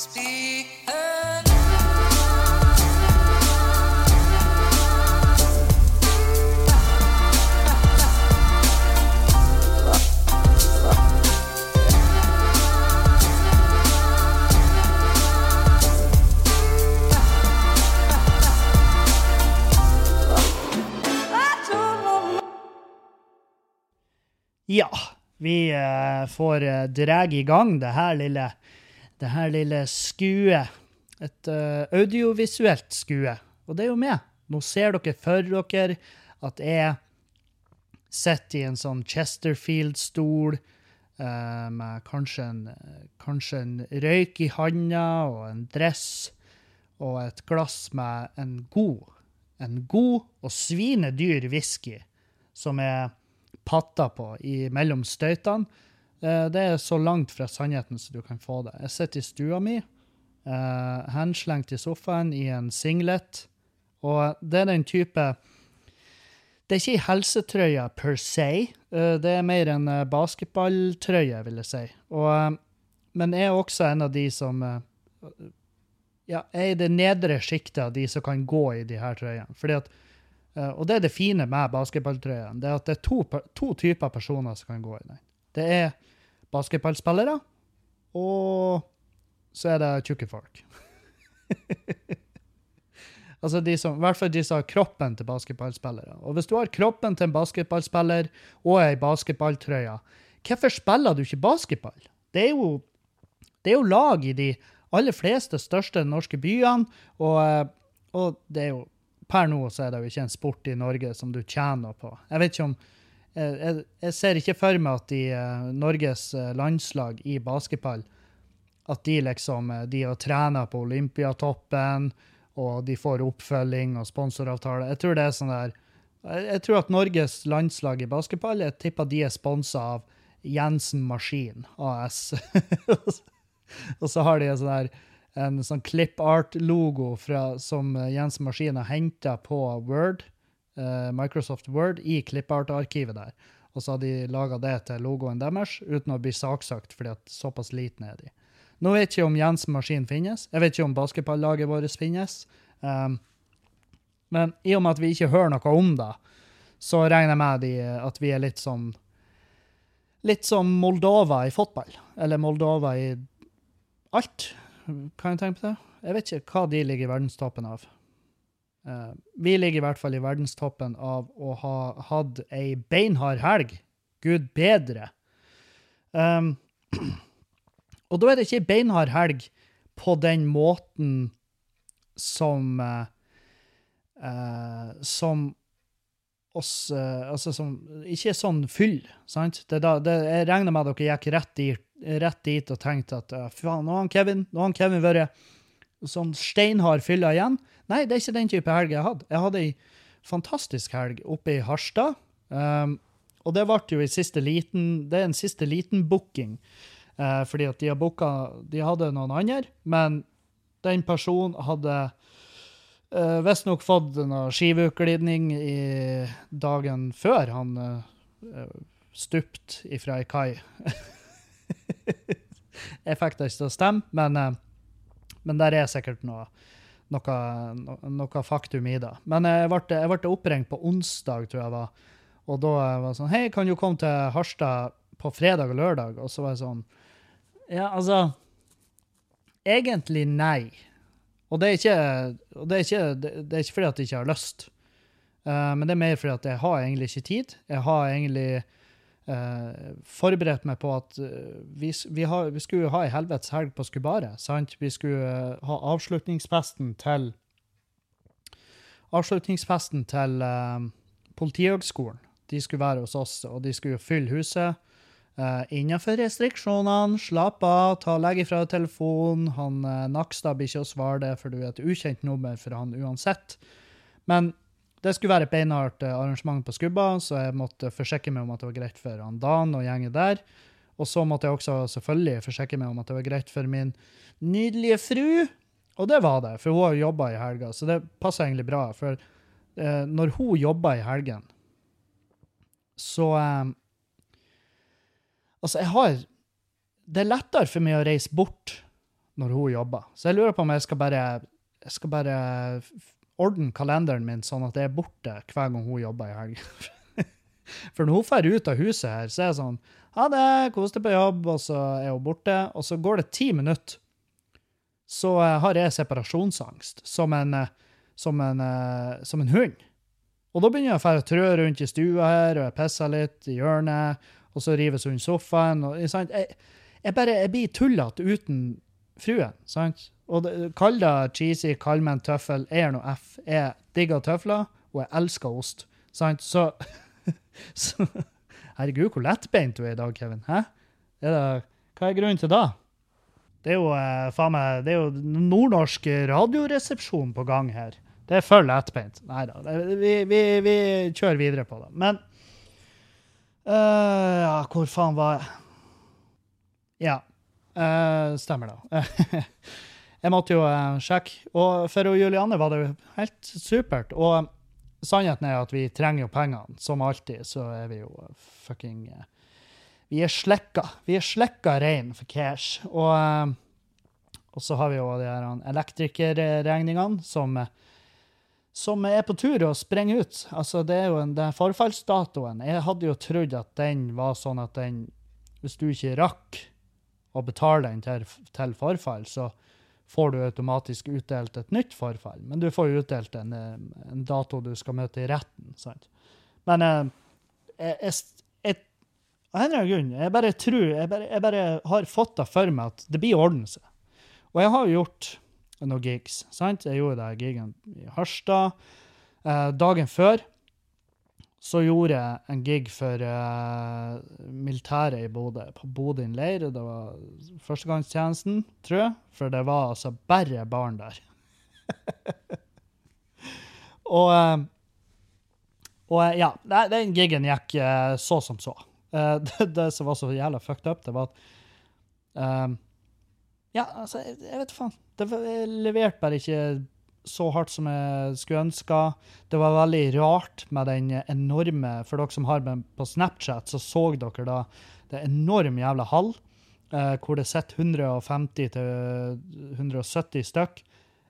Ja, vi eh, får dra i gang det her lille, det her lille skuet. Et uh, audiovisuelt skue. Og det er jo med. Nå ser dere for dere at jeg sitter i en sånn Chesterfield-stol uh, med kanskje en, kanskje en røyk i handa og en dress og et glass med en god, en god og svinedyr whisky som er patta på i mellom støytene. Eh, Det er så langt fra sannheten som du kan få det. Jeg sitter i stua mi, eh, henslengt i sofaen i en singlet, og det er den type Det er ikke ei helsetrøye per se, eh, det er mer en basketballtrøye, vil jeg si. Og, men jeg er også en av de som ja, jeg er i det nedre sjiktet av de som kan gå i de her trøyene. Fordi at og det er det fine med basketballtrøyen. Det er at det er to, to typer personer som kan gå i den. Det er basketballspillere, og så er det tjukke folk. altså de som, I hvert fall de som har kroppen til basketballspillere. Og hvis du har kroppen til en basketballspiller og ei basketballtrøye, hvorfor spiller du ikke basketball? Det er jo, det er jo lag i de aller fleste største norske byene, og, eh, og det er jo per nå så er det jo ikke en sport i Norge som du tjener på. Jeg vet ikke om Jeg, jeg, ser ikke for meg at de, eh, Norges eh, landslag i basketball at de liksom eh, de har trener på Olympiatoppen, og de får oppfølging og sponsoravtale. Jeg tror det er sånn der jeg, tror at Norges landslag i basketball jeg tipper de er sponsa av Jensen Maskin AS. og så har de en sånn der en sånn clip art-logo som Jensen Maskin har henta på Word, Microsoft Word, i clip art-arkivet der. Og så har de laga det til logoen deres, uten å bli saksøkt, fordi at såpass liten er de. Nå vet jeg ikke om Jens Maskin finnes. Jeg vet ikke om basketballaget vårt finnes. Um, men i og med at vi ikke hører noe om det, så regner jeg med de, at vi er litt som Litt som Moldova i fotball. Eller Moldova i alt. Kan jeg tenke på det? Jeg vet ikke hva de ligger i verdenstoppen av. Eh, vi ligger i hvert fall i verdenstoppen av å ha hatt ei beinhard helg. Gud bedre. Um, og da er det ikke ei beinhard helg på den måten som uh, uh, Som oss Altså som Ikke sånn fyll, sant? Det da, det, jeg regner med at dere gikk rett dit, rett dit og tenkte at faen, nå har Kevin Kevin vært sånn steinhard fylla igjen. Nei, det er ikke den type helg jeg hadde. Jeg hadde ei fantastisk helg oppe i Harstad. Um, og det ble jo i siste liten Det er en siste liten booking. Uh, fordi at de har booka De hadde noen andre, men den personen hadde uh, visstnok fått noe skiveutglidning i dagen før han uh, stupte ifra ei kai. jeg fikk det ikke til å stemme, men, uh, men der er sikkert noe, noe, no, noe faktum i det. Men jeg ble, jeg ble oppringt på onsdag, tror jeg var, og da var det sånn Hei, kan du komme til Harstad på fredag og lørdag? Og så var jeg sånn Ja, altså Egentlig nei. Og det er ikke, det er ikke, det er ikke fordi at jeg ikke har lyst, Uh, men det er mer fordi at jeg har egentlig ikke tid. Jeg har egentlig eh, forberedt meg på at eh, vi, vi, har, vi skulle ha ei helvetes helg på Skubaret. sant? Vi skulle eh, ha avslutningsfesten til Avslutningsfesten til eh, Politihøgskolen. De skulle være hos oss, og de skulle fylle huset. Uh, innenfor restriksjonene, slapp av, ta legg ifra telefonen. Han uh, Nakstad blir ikke å svare det, for du er et ukjent nummer for han uansett. Men det skulle være et beinhardt eh, arrangement på Skubba, så jeg måtte forsikre meg om at det var greit for han Dan og gjengen der. Og så måtte jeg også selvfølgelig forsikre meg om at det var greit for min nydelige fru. Og det var det, for hun har jobba i helga, så det passer egentlig bra. For eh, når hun jobba i helgen, så eh, Altså, jeg har Det er lettere for meg å reise bort når hun jobber. Så jeg lurer på om jeg skal bare, jeg skal bare f- ordne kalenderen min sånn at jeg er borte hver gang hun jobber i helg. For når hun drar ut av huset her, så er det sånn Ha det, kos deg på jobb, og så er hun borte. Og så går det ti minutter, så eh, har jeg separasjonsangst som en, eh, som en, eh, som en hund. Og da begynner jeg å trø rundt i stua her, og jeg pisser litt i hjørnet, og så rives hun sofaen. Og, sant? Jeg, jeg bare jeg blir tullete uten fruen. sant? Og Kall det cheesy, kall meg en tøffel. Jeg er noe F. Jeg digger tøfler, og jeg elsker ost. sant? Så, så Herregud, hvor lettbeint du er i dag, Kevin. Hæ? Er det, hva er grunnen til det? Det er jo eh, faen meg, det er jo nordnorsk radioresepsjon på gang her. Det er for lettbeint. Nei da, vi, vi, vi kjører videre på det. Men eh, Ja, hvor faen var jeg? Ja, eh, stemmer det. jeg måtte jo eh, sjekke. Og for Julianne var det jo helt supert. Og sannheten er at vi trenger jo pengene. Som alltid så er vi jo fucking eh, Vi er slekka. Vi er slekka rein for cash. Og, eh, og så har vi jo de her elektrikerregningene som som er på tur å sprenge ut. Altså, det er jo en, den forfallsdatoen. Jeg hadde jo trodd at den var sånn at den Hvis du ikke rakk å betale den til, til forfall, så får du automatisk utdelt et nytt forfall. Men du får jo utdelt en, eh, en dato du skal møte i retten. sant? Men eh, jeg, av en eller annen grunn, jeg bare tror, jeg bare, jeg bare har fått det for meg at det blir orden seg. Og jeg har jo gjort noen gigs. sant? Jeg gjorde det gigen i Harstad. Eh, dagen før så gjorde jeg en gig for uh, militæret i Bodø, på Bodin leir. Det var førstegangstjenesten, tror jeg, for det var altså bare barn der. og, eh, og eh, ja, den gigen gikk så som så. Det, det som var så jævla fucked up, det var at eh, Ja, altså, jeg, jeg vet faen. Det jeg leverte bare ikke så hardt som jeg skulle ønske. Det var veldig rart med den enorme For dere som har med på Snapchat, så så dere da det enorme jævla hall, eh, hvor det sitter 150-170 stykk.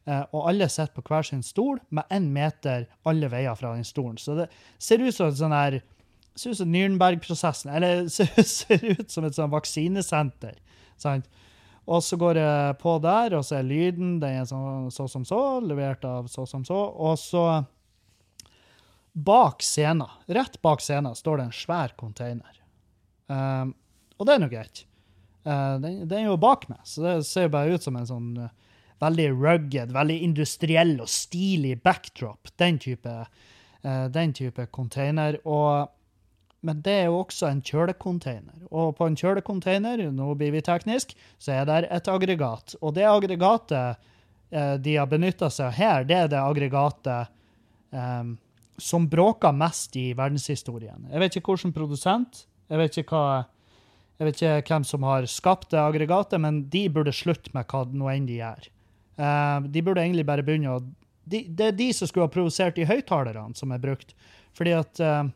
Eh, og alle sitter på hver sin stol med én meter alle veier fra den stolen. Så det ser ut som en sånn her ser ut som Nürnberg-prosessen, eller ser, ser ut som et sånn vaksinesenter. Sant? Og så går jeg på der, og så er lyden den er sånn, så som så, levert av så som så. Og så bak scenen, rett bak scenen, står det en svær container. Um, og det er nå greit. Uh, den, den er jo bak meg, så det ser jo bare ut som en sånn uh, veldig rugged, veldig industriell og stilig backdrop. Den type, uh, den type container. Og men det er jo også en kjølecontainer. Og på en kjølecontainer, nå blir vi teknisk, så er det et aggregat. Og det aggregatet eh, de har benytta seg av her, det er det aggregatet eh, som bråker mest i verdenshistorien. Jeg vet ikke hvilken produsent, jeg vet ikke, hva, jeg vet ikke hvem som har skapt det aggregatet, men de burde slutte med hva nå enn de gjør. Eh, de burde egentlig bare begynne å de, Det er de som skulle ha provosert de høyttalerne som er brukt. Fordi at eh,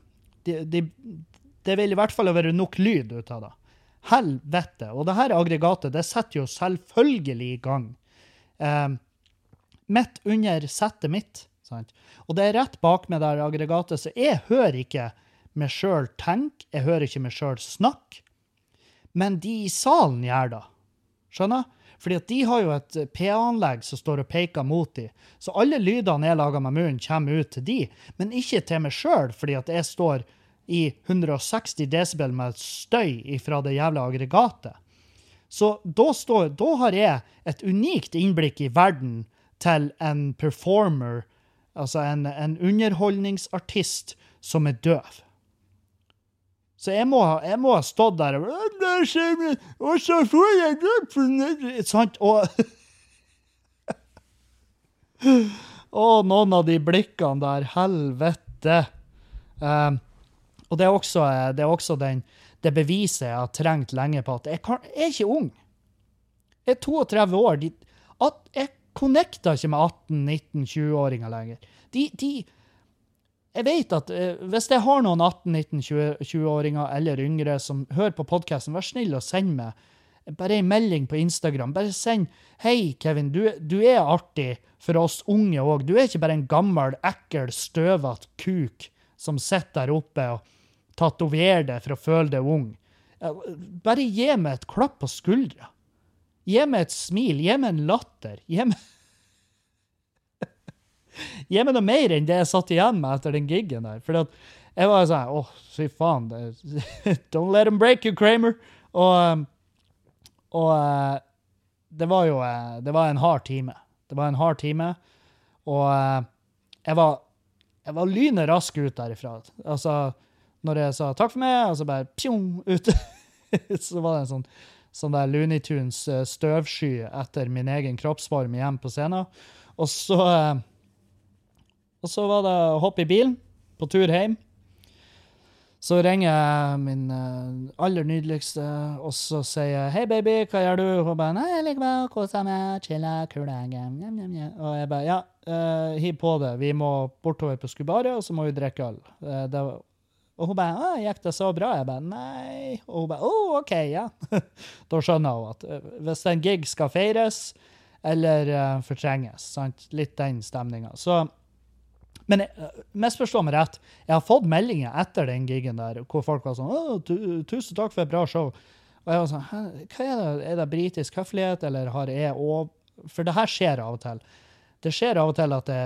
de, de, det vil i hvert fall være nok lyd ut av det. Helvete. Og det her aggregatet det setter jo selvfølgelig i gang. Eh, midt under settet mitt. Sant? Og det er rett bak meg der aggregatet, så jeg hører ikke meg sjøl tenke, jeg hører ikke meg sjøl snakke. Men de i salen gjør det. Skjønner? Fordi at de har jo et PA-anlegg som står og peker mot dem. Så alle lydene jeg lager med munnen, kommer ut til de, men ikke til meg sjøl, fordi at jeg står i 160 desibel med støy fra det jævla aggregatet. Så da, står, da har jeg et unikt innblikk i verden til en performer, altså en, en underholdningsartist som er døv. Så jeg må, jeg må ha stått der og «Der ser vi, Og så får jeg det Sant? Og Å, noen av de blikkene der, helvete. Um, og det er også, det er også den, det beviset jeg har trengt lenge på at jeg, kan, jeg er ikke ung. Jeg er 32 år. De, at, jeg connecter ikke med 18-19-20-åringer lenger. De, de Jeg vet at uh, hvis jeg har noen 18-19-20-åringer eller yngre som hører på podkasten, vær snill og send meg bare en melding på Instagram. Bare send 'Hei, Kevin, du, du er artig for oss unge òg. Du er ikke bare en gammel, ekkel, støvete kuk som sitter der oppe og tatoverer deg for å føle deg ung. Bare gi meg et klapp på skuldra. Gi meg et smil. Gi meg en latter. Gi meg Gi meg noe mer enn det jeg satt igjen med etter den gigen der. For jeg var sånn Å, fy faen. Det, don't let them break you, Kramer. Og, um, og eh, det var jo eh, Det var en hard time. Det var en hard time. Og eh, jeg var jeg var lynet rask ut derifra. Altså, når jeg sa takk for meg, og så bare pjong, ute. så var det en sånn, sånn der Looney Tunes eh, støvsky etter min egen kroppsform igjen på scenen. Og så eh, Og så var det å hoppe i bilen, på tur hjem. Så ringer jeg min eh, aller nydeligste, og så sier jeg 'Hei, baby, hva gjør du?' Hun bare 'Nei, jeg liker meg, chille, kule gjem, gjem, gjem, gjem.» Og jeg bare 'Ja, uh, hiv på det. Vi må bortover på Skubaret, og så må vi drikke øl.' Det og hun bare gikk det så bra?' Jeg bare 'Nei.' Og hun bare 'Å, OK, ja'. da skjønner hun at eh, hvis en gig skal feires eller uh, fortrenges, sant? litt den stemninga. Men uh, misforstå meg rett, jeg har fått meldinger etter den gigen der hvor folk var sånn Å, tu, 'Tusen takk for et bra show'. Og jeg var sånn Hva er det? Er det britisk høflighet, eller har jeg òg For det her skjer av og til. Det skjer av og til at det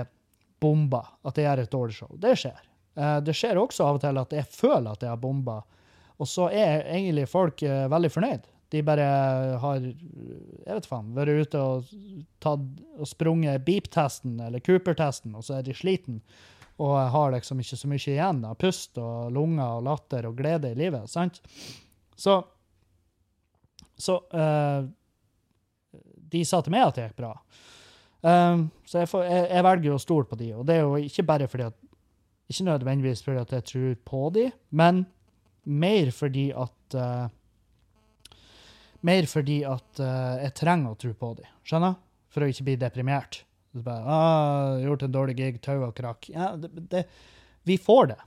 bomber, at jeg gjør et dårlig show. Det skjer. Eh, det skjer også av og til at jeg føler at jeg har bomba, og så er egentlig folk eh, veldig fornøyd. De bare har jeg vet faen, vært ute og, tatt, og sprunget beep-testen eller Cooper-testen, og så er de sliten og har liksom ikke så mye igjen av pust og lunger og latter og glede i livet. sant? Så Så uh, De sa til meg at det gikk bra. Um, så jeg, får, jeg, jeg velger jo å stole på de, og det er jo ikke bare fordi at Ikke nødvendigvis fordi at jeg tror på de, men mer fordi at uh, Mer fordi at uh, jeg trenger å tro på de, skjønner? For å ikke bli deprimert. Så bare, ah, 'Gjort en dårlig gig, tau og krakk.' Ja, det, det, vi får det.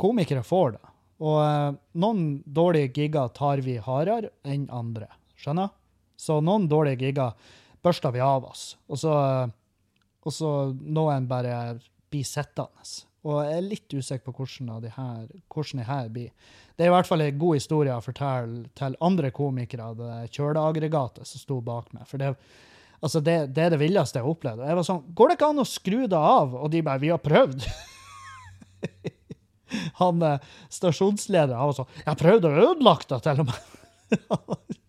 Komikere får det. Og uh, noen dårlige gigger tar vi hardere enn andre, skjønner? Så noen dårlige gigger børster vi av oss, og så, og så noen bare blir sittende. Og jeg er litt usikker på hvordan, av de her, hvordan de her blir. Det er i hvert fall en god historie å fortelle til andre komikere, det kjøleaggregatet som sto bak meg. For det, altså det, det er det villeste jeg har opplevd. Og jeg var sånn Går det ikke an å skru det av? Og de bare Vi har prøvd. Han eh, stasjonslederen var sånn Jeg har prøvd å ødelegge det, til og med.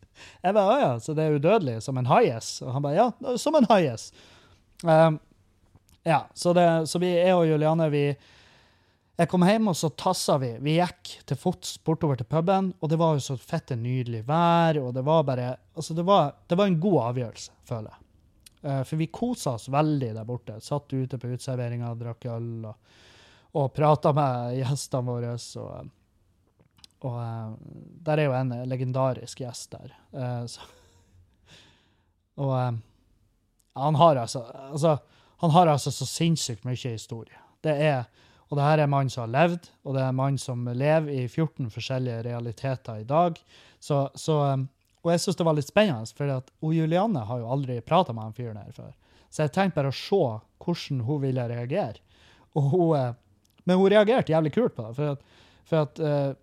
Jeg bare, «Å ja, så det er udødelig, som en haies? Og han bare, ja, som en haies. Um, ja, så, det, så vi, jeg og Juliane, vi Jeg kom hjem, og så tassa vi. Vi gikk til fots bortover til puben, og det var jo så fette nydelig vær, og det var bare Altså, det var, det var en god avgjørelse, føler jeg. Uh, for vi kosa oss veldig der borte. Satt ute på uteserveringa, drakk øl og, og prata med gjestene våre. og og uh, der er jo en legendarisk gjest der. Uh, så. Og han har altså, altså Han har altså så sinnssykt mye historie. Det er, og det her er mann som har levd, og det er mann som lever i 14 forskjellige realiteter i dag. Så, så um, og jeg syns det var litt spennende, for at Julianne har jo aldri prata med han fyren her før. Så jeg tenkte bare å se hvordan hun ville reagere. Hun, men hun reagerte jævlig kult på det. For at, for at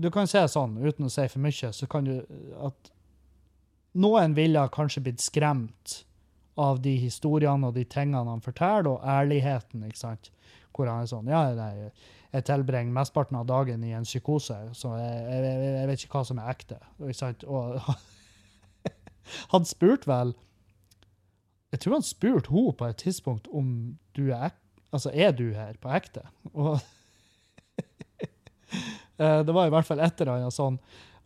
du kan se sånn, uten å si for mye, så kan du at noen ville kanskje blitt skremt av de historiene og de tingene han forteller, og ærligheten, ikke sant? Hvor han er sånn Ja, nei, jeg tilbringer mesteparten av dagen i en psykose, så jeg, jeg, jeg vet ikke hva som er ekte. Ikke sant? Og han spurte vel Jeg tror han spurte henne på et tidspunkt om du er ek, Altså, er du her på ekte? Og Eh, det var i hvert fall et eller annet sånn.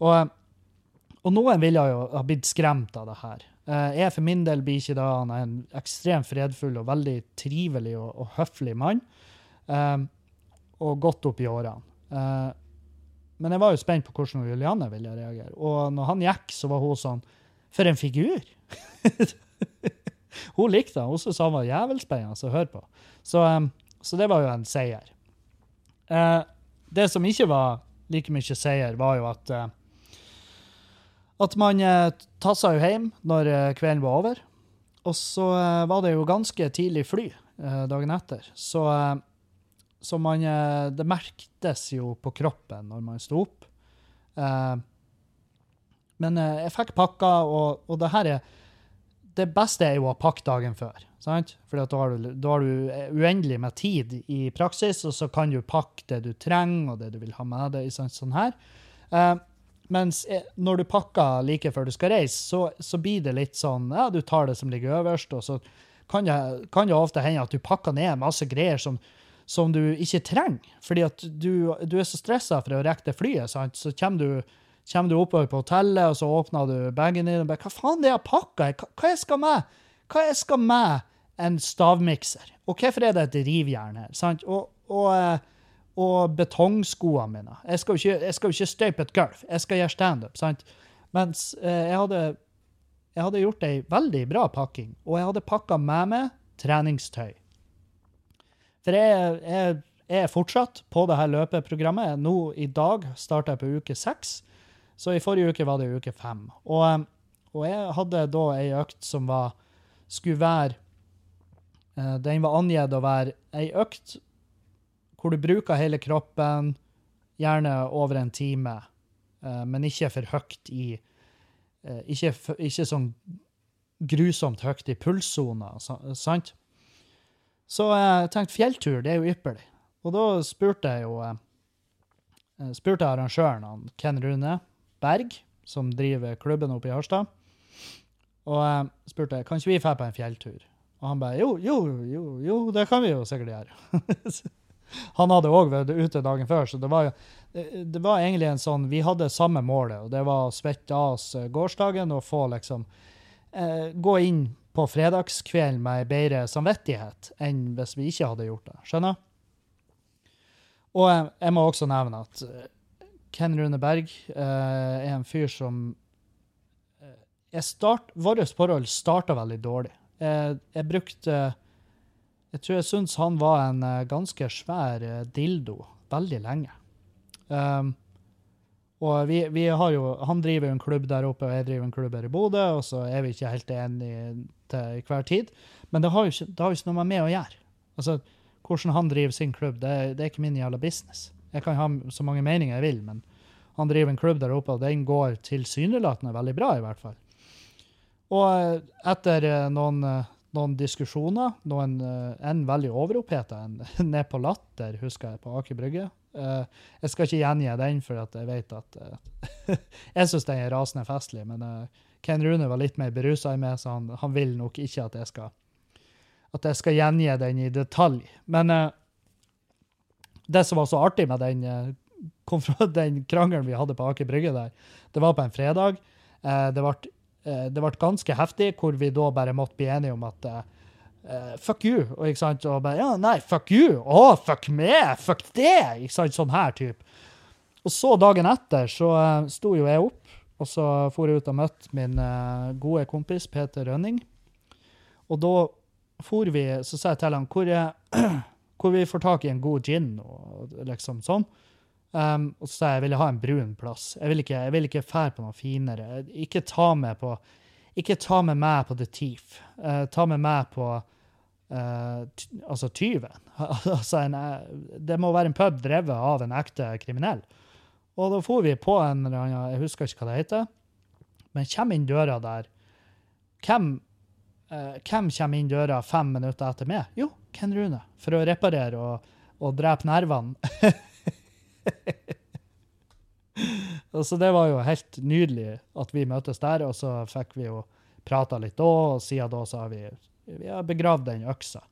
Og, eh, og noen ville jo ha blitt skremt av det her. Eh, jeg for min del blir ikke da han er en ekstremt fredfull og veldig trivelig og, og høflig mann. og godt opp i årene. men jeg var jo spent på hvordan Julianne ville reagere. Og når han gikk, så var hun sånn For en figur! hun likte han. Hun syntes han var jævelspennende å høre på. Så, så, det var jo en seier. det som ikke var like mye seier, var jo at, uh, at man eh, tassa jo hjem når eh, kvelden var over. Og så eh, var det jo ganske tidlig fly dagen etter. Så, så man Det merktes jo på kroppen når man sto opp. Men jeg fikk pakka, og, og det her er Det beste er jo å pakke dagen før. sant? For da, da har du uendelig med tid i praksis, og så kan du pakke det du trenger, og det du vil ha med deg. Sånn, sånn her. Mens eh, når du pakker like før du skal reise, så, så blir det litt sånn ja, du tar det som ligger øverst, og så kan det, ofte hende at du pakker ned masse greier som, som du ikke trenger. Fordi at du, du er så stressa for å rekke det flyet, sant? så kommer du, kommer du oppover på hotellet, og så åpner du bagen din og bare Hva faen det jeg har pakka? Hva, hva jeg skal med? Hva jeg skal med en stavmikser? Og hvorfor er det et rivjern her? Sant? Og, og, eh, og betongskoene mine. Jeg skal jo ikke, skal ikke støype et gulv. Jeg skal gjøre standup. Mens eh, jeg hadde jeg hadde gjort ei veldig bra pakking, og jeg hadde pakka med meg treningstøy. For jeg, jeg, jeg er fortsatt på det her løpeprogrammet. Nå i dag starter jeg på uke seks, så i forrige uke var det uke fem. Og, eh, og jeg hadde da ei økt som var skulle være eh, Den var angitt å være ei økt hvor du bruker hele kroppen, gjerne over en time, eh, men ikke for høyt i eh, ikke, ikke sånn grusomt høyt i pulssona, sant? Så jeg tenkte fjelltur, det er jo ypperlig. Og da spurte jeg jo eh, spurte jeg arrangøren, han Ken Rune Berg, som driver klubben oppe i Harstad, og jeg spurte kan ikke vi dra på en fjelltur. Og han bare jo, jo, jo, jo, det kan vi jo sikkert gjøre. han hadde òg vært ute dagen før, så det var det, det var egentlig en sånn Vi hadde samme målet, og det var å svette av oss eh, gårsdagen og få liksom eh, Gå inn på fredagskvelden med bedre samvittighet enn hvis vi ikke hadde gjort det. Skjønner? Og jeg, jeg må også nevne at eh, Ken Rune Berg eh, er en fyr som eh, Vårt forhold starta veldig dårlig. Jeg, jeg brukte Jeg tror jeg syns han var en eh, ganske svær eh, dildo veldig lenge. Um, og vi, vi har jo, Han driver jo en klubb der oppe, og jeg driver en klubb her i Bodø, og så er vi ikke helt enige til hver tid. Men det har jo ikke, har jo ikke noe med meg å gjøre. Altså, Hvordan han driver sin klubb, det, det er ikke min jævla business. Jeg kan ha så mange meninger jeg vil, men han driver en klubb der oppe, og den går tilsynelatende veldig bra, i hvert fall. Og eh, etter noen, noen diskusjoner, noen, eh, en veldig overoppheta, en ned på latter, husker jeg, på Aker Brygge. Eh, Jeg skal ikke gjengi den, for jeg vet at eh, Jeg syns den er rasende festlig, men Ken Rune var litt mer berusa i meg, så han, han vil nok ikke at jeg skal at jeg skal gjengi den i detalj. Men det som var så artig med den, den krangelen vi hadde på Aker Brygge der, det var på en fredag. Det, ble, det ble ganske heftig, hvor vi da bare måtte bli enige om at Uh, eh, fuck you. Og, ikke sant? og bare ja, nei, fuck you. Å, fuck meg. Fuck det. Ikke sant? Sånn her type. Og så dagen etter så uh, sto jo jeg opp, og så for jeg ut og møtte min uh, gode kompis Peter Rønning. Og da for vi, så sa jeg til han hvor, jeg, hvor vi får tak i en god gin og liksom sånn. Um, og så sa jeg jeg ville ha en brun plass. Jeg vil ikke, ikke fære på noe finere. Ikke ta med på ikke ta med meg på The Thief. Uh, ta med meg på uh, altså tyven. altså en, eh, det må være en pub drevet av en ekte kriminell. Og da for vi på en eller annen, jeg husker ikke hva det heter, men kommer inn døra der. Hvem, uh, hvem kommer inn døra fem minutter etter meg? Jo, Ken Rune. For å reparere og, og drepe nervene. Så det var jo helt nydelig at vi møtes der, og så fikk vi jo prata litt da, og siden da så har vi, vi har begravd den øksa.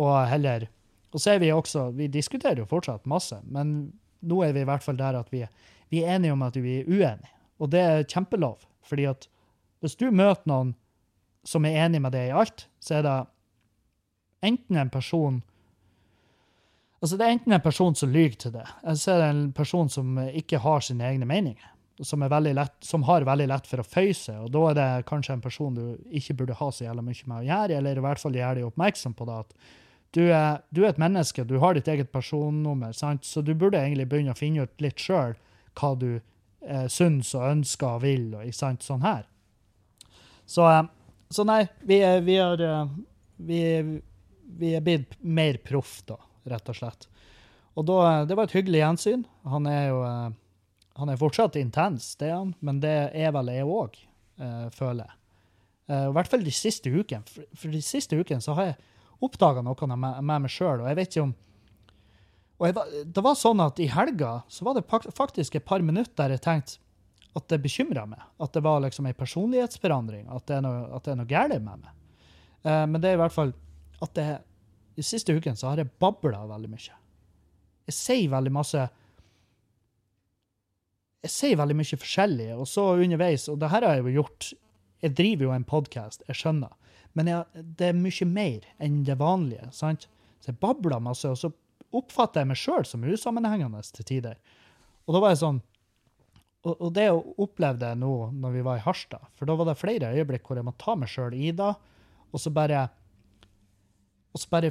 Og heller Og så er vi også Vi diskuterer jo fortsatt masse, men nå er vi i hvert fall der at vi, vi er enige om at vi er uenige. Og det er kjempelov, fordi at hvis du møter noen som er enig med deg i alt, så er det enten en person Altså, det er enten en person som lyver til det, eller så er det en person som ikke har sine egne meninger. Som, er lett, som har veldig lett for å føye seg, og da er det kanskje en person du ikke burde ha så jævla mye med å gjøre, eller i hvert fall gjøre deg oppmerksom på det at du er, du er et menneske, du har ditt eget personnummer, sant? så du burde egentlig begynne å finne ut litt sjøl hva du eh, syns og ønsker og vil, og ikke sant, sånn her. Så, eh, så nei, vi, vi er, eh, vi, vi er blitt mer proff, da, rett og slett. Og da, eh, det var et hyggelig gjensyn. Han er jo eh, han er fortsatt intens, det er han, men det er vel jeg òg, føler jeg. Eh, I hvert fall de siste ukene. For, for de siste ukene så har jeg oppdaga noe med, med meg sjøl, og jeg vet ikke om og jeg, Det var sånn at i helga så var det faktisk et par minutter der jeg tenkte at det bekymra meg. At det var liksom ei personlighetsforandring. At det er noe, at noe galt med meg. Eh, men det er i hvert fall at det, de siste ukene så har jeg babla veldig mye. Jeg sier veldig masse Jeg sier veldig mye forskjellig, og så underveis Og det her har jeg jo gjort Jeg driver jo en podkast, jeg skjønner. Men jeg, det er mye mer enn det vanlige. sant? Så jeg babla masse, og så oppfatter jeg meg sjøl som usammenhengende til tider. Og da var jeg sånn og, og det opplevde jeg nå når vi var i Harstad, for da var det flere øyeblikk hvor jeg må ta meg sjøl i det, og så bare og bare,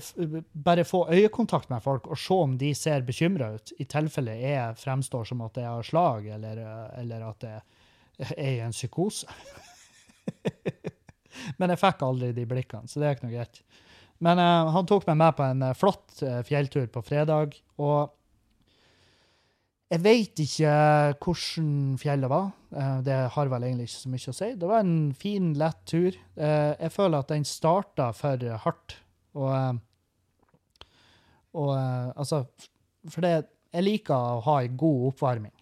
bare få øyekontakt med folk og se om de ser bekymra ut, i tilfelle jeg fremstår som at jeg har slag, eller, eller at jeg er i en psykose. Men jeg fikk aldri de blikkene, så det er ikke noe greit. Men uh, han tok meg med på en eh, flott eh, fjelltur på fredag, og jeg vet ikke hvordan fjellet var. Uh, det har vel egentlig ikke så mye å si. Det var en fin, lett tur. Uh, jeg føler at den starta for hardt. Og, eh, og eh, altså For det, jeg liker å ha ei god oppvarming.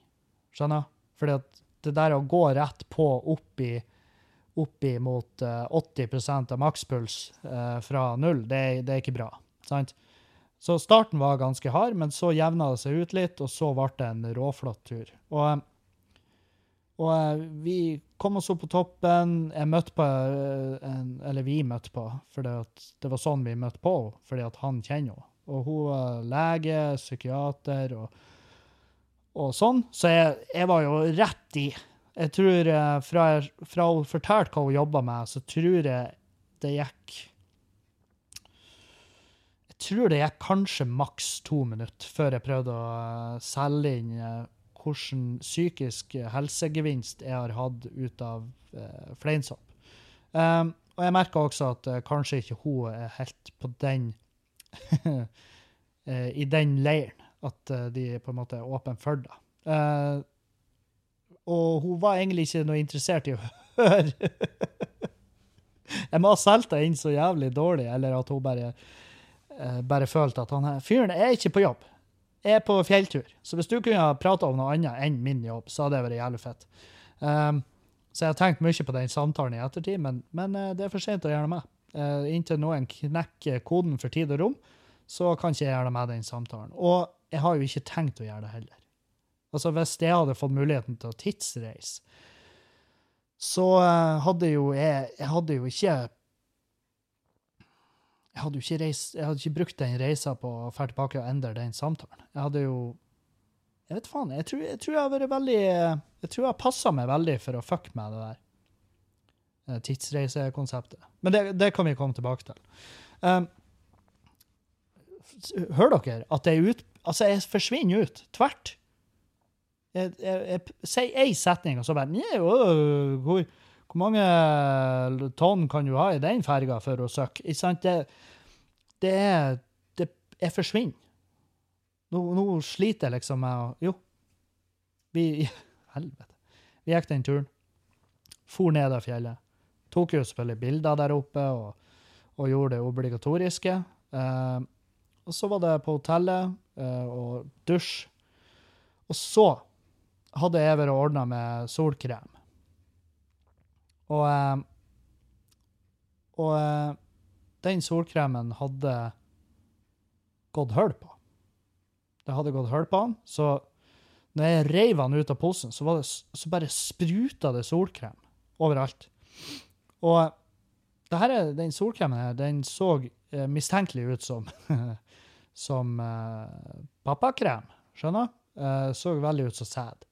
Skjønner? At det der å gå rett på opp i opp mot eh, 80% av makspuls eh, fra null, det, det er ikke bra. Sant? Så starten var ganske hard, men så jevna det seg ut litt, og så ble det en råflott tur. Og, eh, og eh, vi kom oss opp på toppen. Jeg møtte på eh, en, Eller vi møtte på, for det, var sånn vi møtte på henne, fordi at han kjenner henne. Og hun var lege, psykiater og, og sånn. Så jeg, jeg var jo rett i. Jeg tror eh, fra, fra hun fortalte hva hun jobba med, så tror jeg det gikk Jeg tror det gikk kanskje maks to minutter før jeg prøvde å eh, selge inn hvilken psykisk helsegevinst jeg har hatt ut av uh, fleinsopp. Um, og jeg merka også at uh, kanskje ikke hun er helt på den uh, I den leiren. At uh, de på en måte er åpne for det. Eh, og hun var egentlig ikke noe interessert i å høre. jeg må ha solgt det inn så jævlig dårlig, eller at hun bare, eh, bare følte at han her fyren er ikke på jobb. Er på fjelltur. Så hvis du kunne ha prata om noe annet enn min jobb, så hadde det vært jævlig fett. Um, så jeg har tenkt mye på den samtalen i ettertid, men, men eh, det er for sent å gjøre det med. Uh, inntil noen knekker koden for tid og rom, så kan ikke jeg gjøre det med den samtalen. Og jeg har jo ikke tenkt å gjøre det heller. Altså, hvis jeg hadde fått muligheten til å tidsreise, så uh, hadde jo jeg Jeg hadde jo ikke Jeg hadde reist, jeg hadde ikke brukt den reisa på å dra tilbake og endre den samtalen. Jeg hadde jo Jeg vet faen. Jeg tror jeg, tror jeg har vært veldig Jeg tror jeg har passa meg veldig for å fucke med det der eh, tidsreisekonseptet. Men det, det kan vi komme tilbake til. Um, hører dere at er ut Altså, jeg forsvinner ut. Tvert. Jeg, jeg, jeg sier én setning, og så bare «Nja, øh, hvor, hvor mange tonn kan du ha i den ferga for å søke? Ikke sant? Det, det er det, Jeg forsvinner. Nå, nå sliter jeg liksom med å Jo. Vi Helvete. Vi gikk den turen. For ned av fjellet. Tok jo selvfølgelig bilder der oppe og, og gjorde det obligatoriske. Eh, og så var det på hotellet eh, og dusj. Og så hadde jeg vært ordna med solkrem. Og, eh, og eh, den solkremen hadde gått hull på. Det hadde gått hull på den, så når jeg reiv den ut av posen, så, det, så bare spruta det solkrem overalt. Og det her, er- den solkremen her, den så eh, mistenkelig ut som, som uh, pappakrem. Skjønner? Uh, så veldig ut som sæd.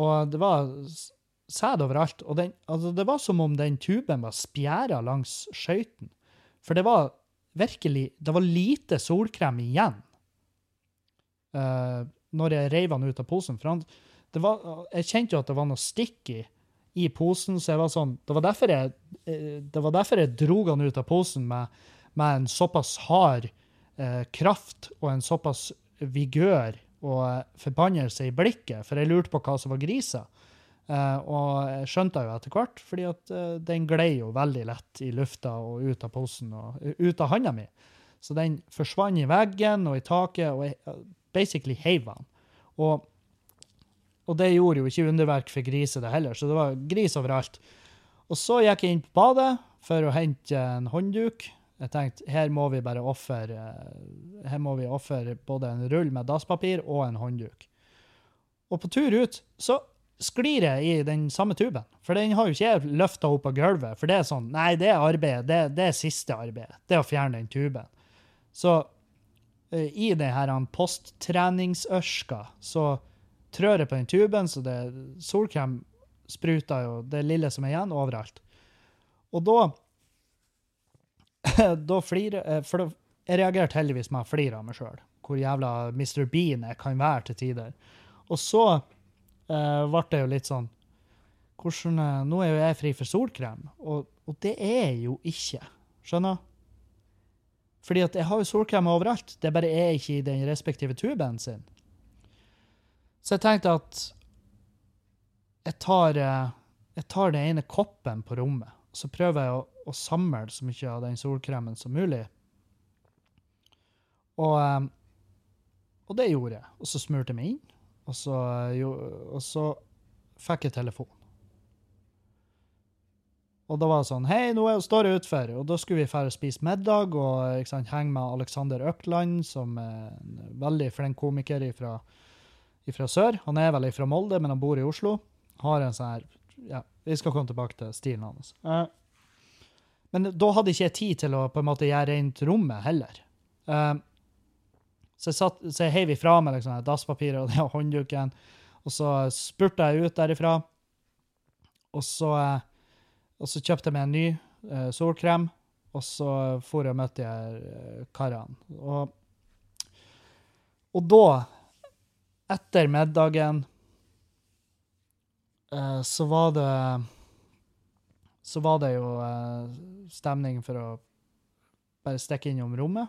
Og det var sæd overalt. Og den, altså det var som om den tuben var spjæra langs skøyten. For det var virkelig Det var lite solkrem igjen uh, når jeg reiv den ut av posen. For han, det var, Jeg kjente jo at det var noe stikk i posen, så jeg var sånn Det var derfor jeg, eh, det var derfor jeg dro den ut av posen med, med en såpass hard uh, kraft og en såpass vigør og forbannelse i blikket, for jeg lurte på hva som var grisa. Eh, og jeg skjønte jo etter hvert, fordi at eh, den glei jo veldig lett i lufta og ut av posen og uh, ut av handa mi. Så den forsvant i veggen og i taket, og jeg basically heiv den. Og, og det gjorde jo ikke underverk for griser, det heller, så det var gris overalt. Og så gikk jeg inn på badet for å hente en håndduk. Jeg tenkte her må vi bare ofre eh, her må vi ofre både en rull med dasspapir og en håndduk. Og på tur ut så sklir jeg i den samme tuben, for den har jo ikke jeg løfta opp av gulvet. For det er sånn Nei, det er arbeidet. Det, det er siste arbeidet. Det er å fjerne den tuben. Så eh, i det her posttreningsørska så trør jeg på den tuben, så det solkrem spruter jo det lille som er igjen, overalt. Og da da flirer eh, For jeg reagerte heldigvis med å flire av meg sjøl. Hvor jævla Mr. Bean jeg kan være til tider. Og så eh, ble det jo litt sånn hvordan, eh, Nå er jo jeg fri for solkrem, og, og det er jeg jo ikke. Skjønner? Fordi at jeg har jo solkrem overalt. Det bare er ikke i den respektive tuben sin. Så jeg tenkte at jeg tar, eh, jeg tar den ene koppen på rommet, og så prøver jeg å, å samle så mye av den solkremen som mulig. Og, og det gjorde jeg. Og så smurte jeg meg inn, og så, eh, jo, og så fikk jeg telefon. Og da var det sånn Hei, nå står jeg utfor. Og da skulle vi dra og spise middag og ikke sant, henge med Alexander Økland, som er en veldig flink komiker fra sør. Han er vel fra Molde, men han bor i Oslo. Har en sånn her Ja, vi skal komme tilbake til stilen hans. Uh, men da hadde ikke jeg tid til å på en måte gjøre rent rommet heller. Eh, så jeg, satt, så jeg heiv ifra meg liksom, dasspapiret og håndduken, og så spurte jeg ut derifra. Og så, eh, og så kjøpte jeg meg en ny uh, solkrem, og så for jeg og møtte her eh, karene. Og, og da, etter middagen, uh, så var det Så var det jo uh, stemning for å bare stikke innom rommet.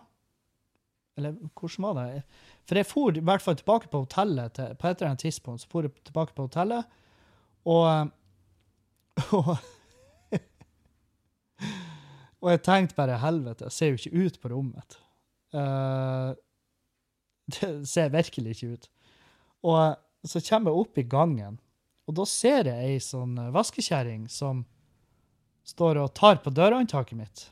Eller hvordan var det? For jeg for i hvert fall tilbake på hotellet til, på et eller annet tidspunkt. Så for jeg tilbake på hotellet, og Og, og jeg tenkte bare helvete, jeg ser jo ikke ut på rommet. Uh, det ser virkelig ikke ut. Og så kommer jeg opp i gangen, og da ser jeg ei sånn vaskekjerring som står og tar på dørhåndtaket mitt.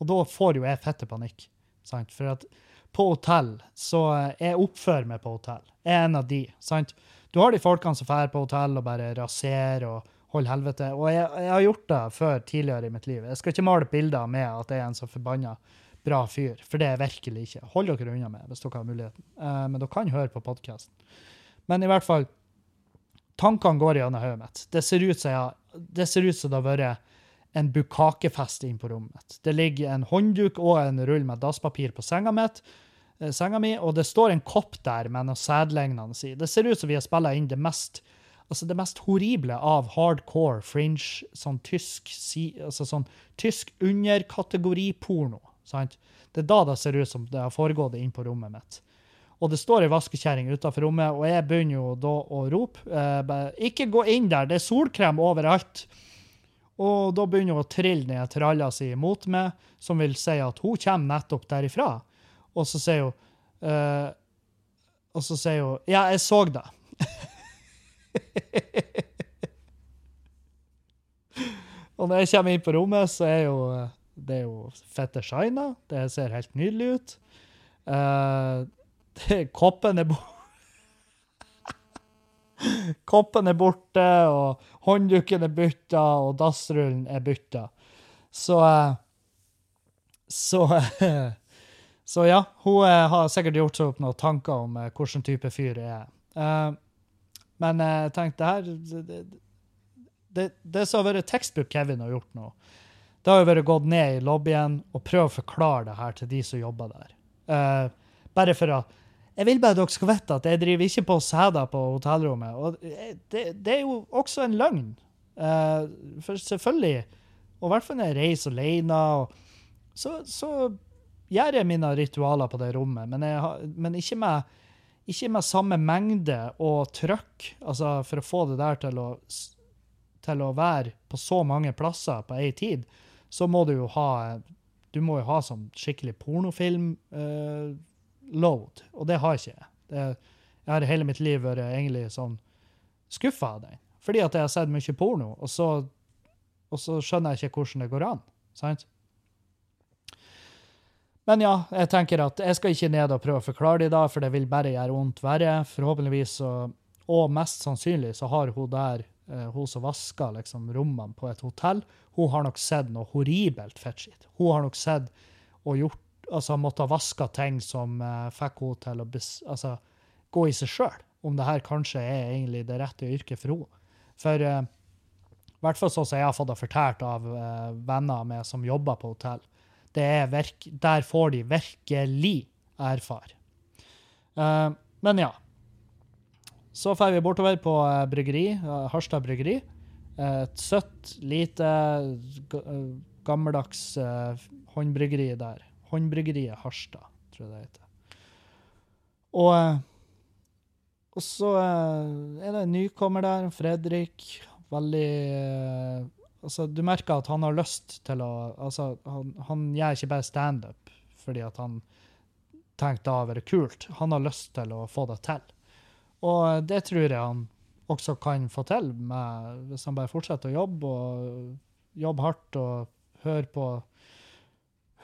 Og da får jo jeg fette panikk. Sant? For at på hotell, så jeg oppfører meg på hotell. Jeg er en av de. sant? Du har de folkene som drar på hotell og bare raserer og holder helvete. Og jeg, jeg har gjort det før tidligere i mitt liv. Jeg skal ikke male bilder med at jeg er en så forbanna bra fyr, for det er jeg virkelig ikke. Hold dere unna meg hvis dere har muligheten. Uh, men dere kan høre på podkasten. Men i hvert fall, tankene går gjennom hodet mitt. Det ser ut som det har vært en bukakefest inn på rommet. Det ligger en håndduk og en rull med dasspapir på senga, mitt, eh, senga mi, og det står en kopp der med noe sædlignende i. Det ser ut som vi har spilla inn det mest altså det mest horrible av hardcore fringe, sånn tysk, altså sånn tysk underkategoriporno. Sant? Det er da det ser ut som det har foregått inn på rommet mitt. Og det står ei vaskekjerring utenfor rommet, og jeg begynner jo da å rope eh, Ikke gå inn der, det er solkrem overalt! Og da begynner hun å trille ned tralla si mot meg, som vil si at hun kommer nettopp derifra. Og så sier hun uh, Og så sier hun Ja, jeg så det. og når jeg kommer inn på rommet, så er jo det er jo fette shina. Det ser helt nydelig ut. Uh, det, koppen er borte. Koppen er borte, og håndduken er bytta, og dassrullen er bytta. Så eh, Så Så ja, hun eh, har sikkert gjort seg opp noen tanker om eh, hvilken type fyr jeg er. Men jeg tenkte her Det, det, det som har vært tekstbok Kevin har gjort nå, det har jo vært gått ned i lobbyen og prøvd å forklare det her til de som jobber der. Bare for å Jeg vil bare dere skal vite at jeg driver ikke på sæder på hotellrommet. Og det, det er jo også en løgn. Uh, for selvfølgelig, og i hvert fall når jeg reiser alene, og, så, så gjør jeg mine ritualer på det rommet, men, jeg, men ikke, med, ikke med samme mengde og trøkk. Altså, for å få det der til å, til å være på så mange plasser på ei tid, så må du jo ha Du må jo ha sånn skikkelig pornofilm-load, og det har ikke jeg. Jeg har hele mitt liv vært egentlig sånn skuffa av den. Fordi at jeg har sett mye porno, og så, og så skjønner jeg ikke hvordan det går an. Sant? Men ja, jeg tenker at jeg skal ikke ned og prøve å forklare det i dag, for det vil bare gjøre vondt verre. Forhåpentligvis, så, og mest sannsynlig, så har hun der, eh, hun som vasker liksom, rommene på et hotell, hun har nok sett noe horribelt fettskitt. Hun har nok sett og gjort, altså måtte ha vaska ting som uh, fikk henne til å altså, gå i seg sjøl. Om det her kanskje er egentlig det rette yrket for henne. For eh, i hvert fall sånn som jeg har fått det fortalt av uh, venner med som jobber på hotell. Er der får de virkelig erfare. Men ja. Så drar vi bortover på bryggeri, Harstad bryggeri. Et søtt, lite, gammeldags håndbryggeri der. Håndbryggeriet Harstad, tror jeg det heter. Og, eh, og så eh, er det en nykommer der, Fredrik. Veldig eh, altså, Du merker at han har lyst til å altså, han, han gjør ikke bare standup fordi at han tenkte det var kult. Han har lyst til å få det til. Og det tror jeg han også kan få til med, hvis han bare fortsetter å jobbe og jobbe hardt og høre på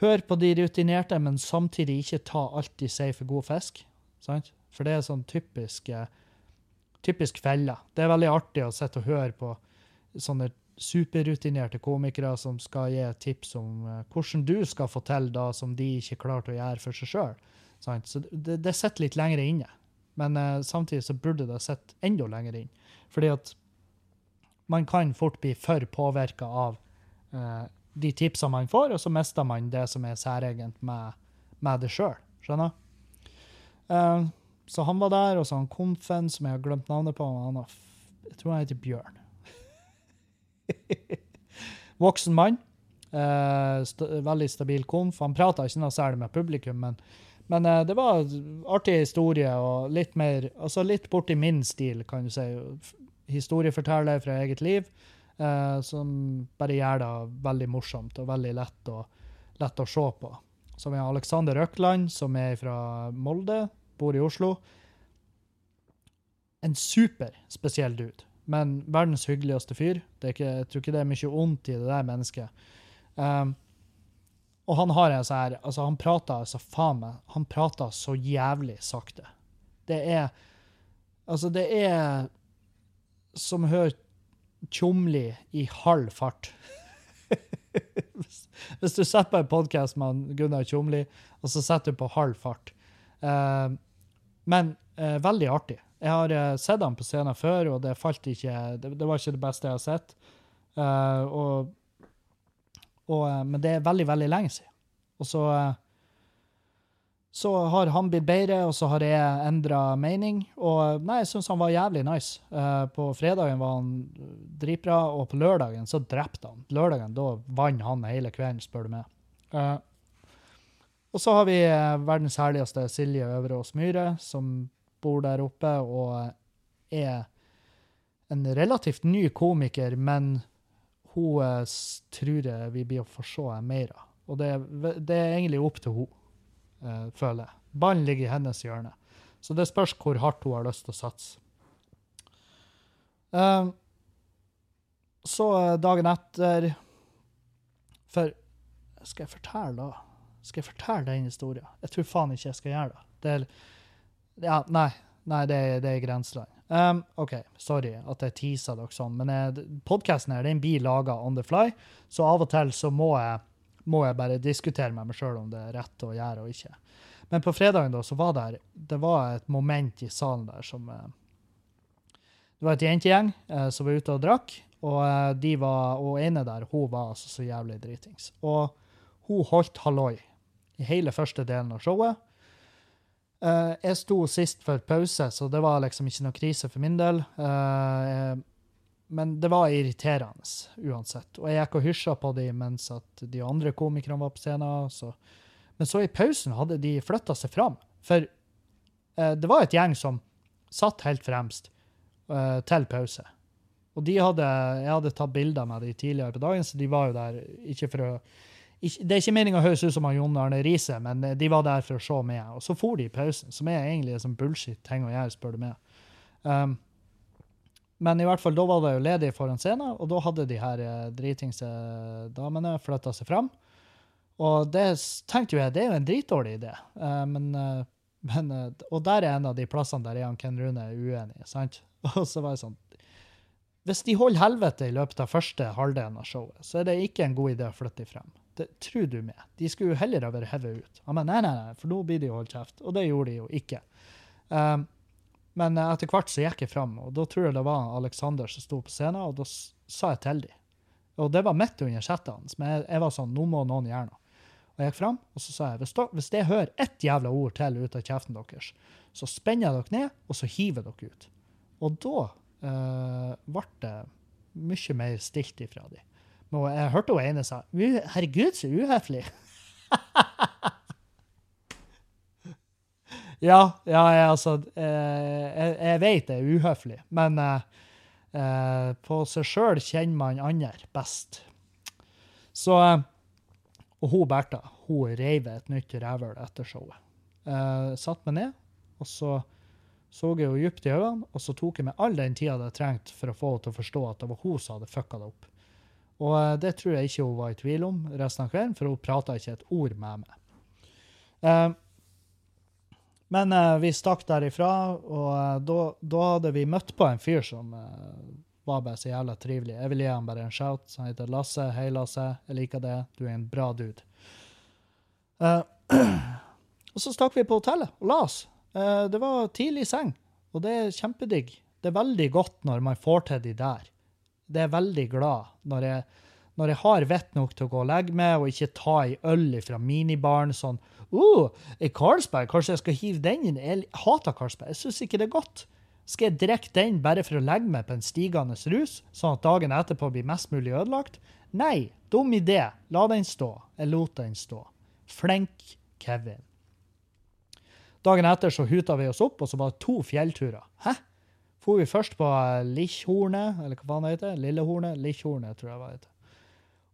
Hør på de rutinerte, men samtidig ikke ta alt de sier for god fisk. Sant? For det er sånn typisk eh, typisk felle. Det er veldig artig å sitte og høre på sånne superrutinerte komikere som skal gi tips om eh, hvordan du skal få til da som de ikke klarte å gjøre for seg sjøl. Så det, det sitter litt lenger inne. Men uh, samtidig så burde det sitte enda lenger inn. Fordi at man kan fort bli for påvirka av eh, de tipsene man får, og så mister man det som er særegent med, med det sjøl. Skjønner? Uh, så han var der, og så han Konfen, som jeg har glemt navnet på. Han har, jeg tror han heter Bjørn. Voksen mann. Uh, st veldig stabil konf. Han prata ikke noe særlig med publikum, men, men uh, det var artig historie og litt mer Altså litt borti min stil, kan du si. Historieforteller fra eget liv, eh, som bare gjør det veldig morsomt og veldig lett å, lett å se på. Så vi har Alexander Økland, som er fra Molde, bor i Oslo. En super spesiell dude, men verdens hyggeligste fyr. Ikke, jeg tror ikke det er mye ondt i det der mennesket. Um, og han har en sånn her Altså, han prater altså faen meg Han prater så jævlig sakte. Det er Altså, det er som å høre Tjomli i halv fart. hvis, du setter på en podkast med Gunnar Tjomli, og så setter du på halv fart Eh, Men eh, veldig artig. Jeg har eh, sett han på scenen før, og det falt ikke Det, var ikke det beste jeg har sett. Og, og, men det er veldig, veldig lenge siden. Og så så har han blitt bedre, og så har jeg endra mening. Og nei, jeg syns han var jævlig nice. Uh, på fredagen var han dritbra, og på lørdagen så drepte han. Lørdagen, da vant han hele kvelden, spør du meg. Uh, og så har vi eh, verdens herligste Silje Øverås Myhre, som bor der oppe og er en relativt ny komiker, men hun tror jeg vi blir å få se mer av. Og det, det er egentlig opp til henne, eh, føler jeg. Ballen ligger i hennes hjørne. Så det spørs hvor hardt hun har lyst til å satse. Eh, så eh, dagen etter For skal jeg fortelle da? Skal jeg fortelle den historien? Jeg tror faen ikke jeg skal gjøre det. det er, ja, nei. Nei, det er, det er grenseland. Um, OK, sorry at jeg teaser dere sånn, men podkasten podcasten her den blir laga on the fly, så av og til så må jeg, må jeg bare diskutere med meg sjøl om det er rett å gjøre og ikke. Men på fredagen da, så var det, det var et moment i salen der som eh, Det var et jentegjeng eh, som var ute og drakk, og eh, de var, og ene der, hun var altså så jævlig dritings. Og hun holdt halloi i hele første delen av showet. Jeg sto sist for pause, så det var liksom ikke noe krise for min del. Eh, men det var irriterende uansett. Og jeg gikk og hysja på dem mens at de andre komikerne var på scenen. Så. Men så i pausen hadde de flytta seg fram. For eh, det var et gjeng som satt helt fremst eh, til pause. Og de hadde, jeg hadde tatt bilder med de tidligere på dagen, så de var jo der ikke for å ikke, Det er ikke meninga å høres ut som han Jon Arne Riise, men eh, de var der for å se med. Og så for de i pausen, som er egentlig en sånn bullshit-ting å gjøre, spør du meg. Um, men i hvert fall, da var det jo ledig foran scenen, og da hadde de her eh, dritingse damene flytta seg fram. Og det tenkte jo jeg, det er jo en dritdårlig idé. Eh, men, eh, men, eh, og der er en av de plassene der jeg Ken Rune er uenige, sant? Og så var jeg sånn Hvis de holder helvete i løpet av første halvdelen av showet, så er det ikke en god idé å flytte de frem. Det tror du med. De skulle jo heller ha vært hevet ut. Ba, nei, nei, nei, for nå blir de jo holdt kjeft. Og det gjorde de jo ikke. Um, men eh, etter hvert så gikk jeg fram, og da tror jeg det var Alexander som sto på scenen, og da sa jeg til dem. Og det var midt under settet hans, men jeg, var sånn, nå må noen gjøre noe. Og jeg gikk fram, og så sa jeg, hvis, da, hvis jeg hører ett jævla ord til ut av kjeften deres, så spenner jeg dere ned, og så hiver dere ut. Og da eh, ble det mye mer stilt ifra dem. Og jeg hørte hun ene sa, herregud, så uhøflig. Ja, ja, jeg, altså eh, jeg, jeg vet det er uhøflig, men eh, eh, på seg sjøl kjenner man andre best. Så eh, Og hun Bertha, hun reiv et nytt rævhøl etter showet. Eh, satt meg ned, og så så jeg henne dypt i øynene, og så tok jeg meg all den tida det trengte for å få henne til å forstå at det var hun som hadde fucka det opp. Og det tror jeg ikke hun var i tvil om resten av kvelden, for hun prata ikke et ord med meg. Eh, men uh, vi stakk derifra, og uh, da, hadde vi møtt på en fyr som eh, var bare så jævla trivelig. Jeg vil gi ham bare en shout. Han heter Lasse. Hei, Lasse. Jeg liker det. Du er en bra dude. Og så stakk vi på hotellet og la oss. Det var tidlig seng, og det er kjempedigg. Det er veldig godt når man får til de der. Det er veldig glad når jeg, når jeg har vett nok til å gå og legge meg, og ikke ta ei øl fra minibaren sånn uh, er Carlsberg, kanskje jeg skal hive den inn? Jeg hater Carlsberg. Jeg syns ikke det er godt. Skal jeg drikke den bare for å legge meg på en stigende rus, sånn at dagen etterpå blir mest mulig ødelagt? Nei, dum idé. La den stå. Jeg lot den stå. Flink Kevin. Dagen etter så huta vi oss opp, og så var det to fjellturer. Hæ? For vi først på Lichhornet, eller hva faen det heter? Lillehornet? Lichhornet, tror jeg det heter.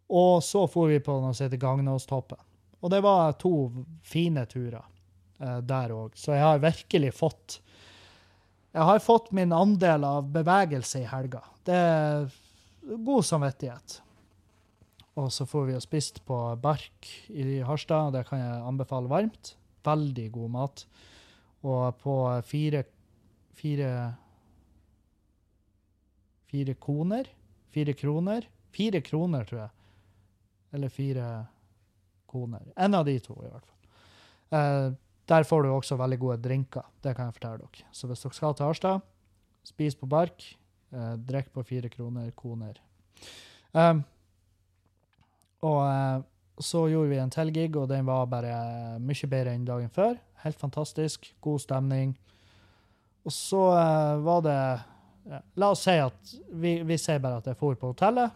Og så for vi på noe som heter Gagnåstoppen. Og det var to fine turer eh, der òg. Så jeg har virkelig fått Jeg har fått min andel av bevegelse i helga. Det er god samvittighet. Og så får vi og spist på Bark i Harstad. Det kan jeg anbefale varmt. Veldig god mat. Og på fire Fire Fire koner? Fire kroner? Fire kroner, tror jeg. Eller fire koner. En av de to, i hvert fall. Eh, der får du også veldig gode drinker. Det kan jeg fortelle dere. Så hvis dere skal til Harstad, spis på Bark. Eh, drikk på fire kroner koner. Um, og eh, så gjorde vi en til gig, og den var bare mye bedre enn dagen før. Helt fantastisk. God stemning. Og så eh, var det ja, La oss si at vi, vi sier bare at jeg for på hotellet,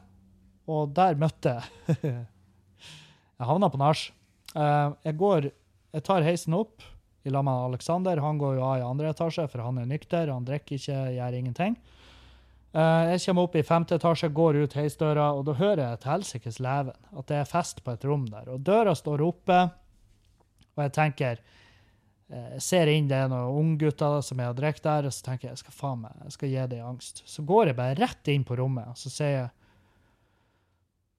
og der møtte jeg Jeg havna på nach. Eh, jeg går Jeg tar heisen opp i lag med Alexander. Han går jo av i andre etasje, for han er nykter. Han drikker ikke, gjør ingenting. Eh, jeg kommer opp i femte etasje, går ut heisdøra, og da hører jeg et helsikes leven. At det er fest på et rom der. Og døra står oppe, og jeg tenker eh, Jeg ser inn det er noen unggutter som jeg har drikker der, og så tenker jeg jeg skal faen meg, jeg skal gi dem angst. Så går jeg bare rett inn på rommet, og så sier jeg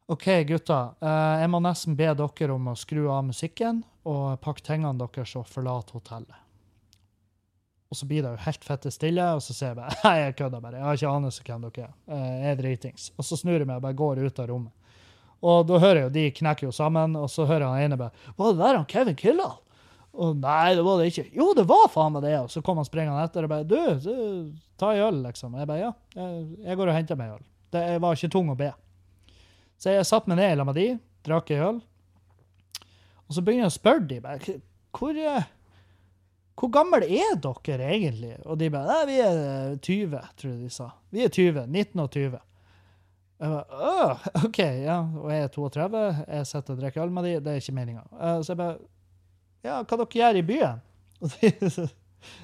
OK, gutter. eh, jeg må nesten be dere om å skru av musikken og pakke tingene deres og forlate hotellet. Og så blir det jo helt fette stille, og så sier jeg bare Nei, jeg kødder bare. Jeg har ikke anelse hvem dere er. Eh, Jeg er dritings. Og så snur jeg meg og bare går ut av rommet. Og da hører jeg jo de knekker jo sammen, og så hører han ene bare Var det der han Kevin Killall? Og nei, det var det ikke. Jo, det var faen meg det. Og så kom han springende etter og bare Du, du ta ei øl, liksom. Jeg bare ja, jeg, jeg går og henter meg øl. Det jeg var ikke tung å be. Så jeg satte meg ned lag med de, drakk ei øl. Og så begynner jeg å spørre de bare, hvor, eh, hvor gammel er dere egentlig? Og de bare vi er eh, 20, tror jeg de sa. Vi er 20. 19 og 20. Jeg bare, Åh, OK, ja. Og jeg er 32. Jeg sitter og drikker øl med de. Det er ikke meninga. Så jeg bare Ja, hva dere gjør i byen? Og de,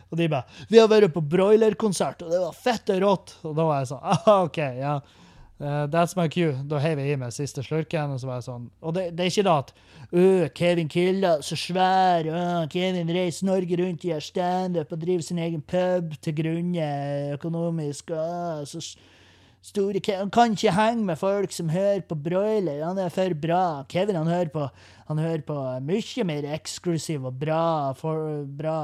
og de bare Vi har vært på broilerkonsert, og det var fette rått. Og da var jeg sånn ah, OK, ja. Uh, that's my cue. Da heiv jeg i meg siste slurken. Og så var jeg sånn Og det, det er ikke da at Kevin Killa, så svær. Uh, Kevin reiser Norge rundt, gjør standup og driver sin egen pub til grunne økonomisk. Uh, så store Kevin. Han kan ikke henge med folk som hører på broiler. Han er for bra. Kevin han hører på, han hører på mye mer eksklusiv og bra, for, bra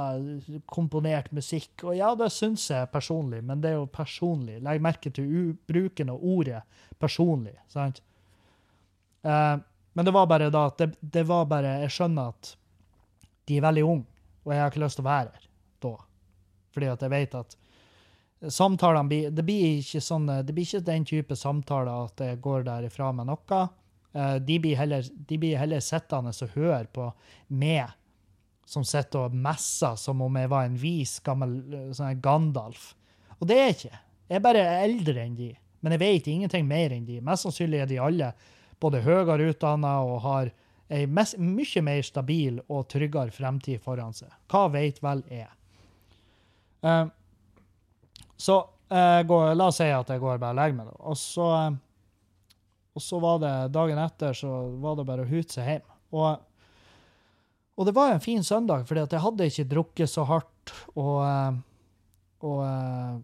komponert musikk. Og ja, det syns jeg personlig, men det er jo personlig. Legg merke til bruken av ordet personlig. sant? Uh, men det var bare da at det, det var bare Jeg skjønner at de er veldig unge, og jeg har ikke lyst til å være her da. Fordi at jeg vet at samtalene blir Det blir ikke sånn Det blir ikke den type samtaler at jeg går derifra med noe. Eh, De blir heller, de blir heller sittende og høre på meg som sitter og messer som om jeg var en vis, gammel eh, sånn Gandalf. Og det er jeg ikke. Jeg er bare eldre enn de. Men jeg vet ingenting mer enn de. Mest sannsynlig er de alle både høyere utdanna og har ei mye mer stabil og tryggere fremtid foran seg. Hva vet vel jeg? Eh, så eh, går, la oss si at jeg går bare og legger meg, da. Og så, eh, og så var det dagen etter så var det bare å hute seg hjem. Og, og det var en fin søndag, at jeg hadde ikke drukket så hardt. Og, eh, og eh,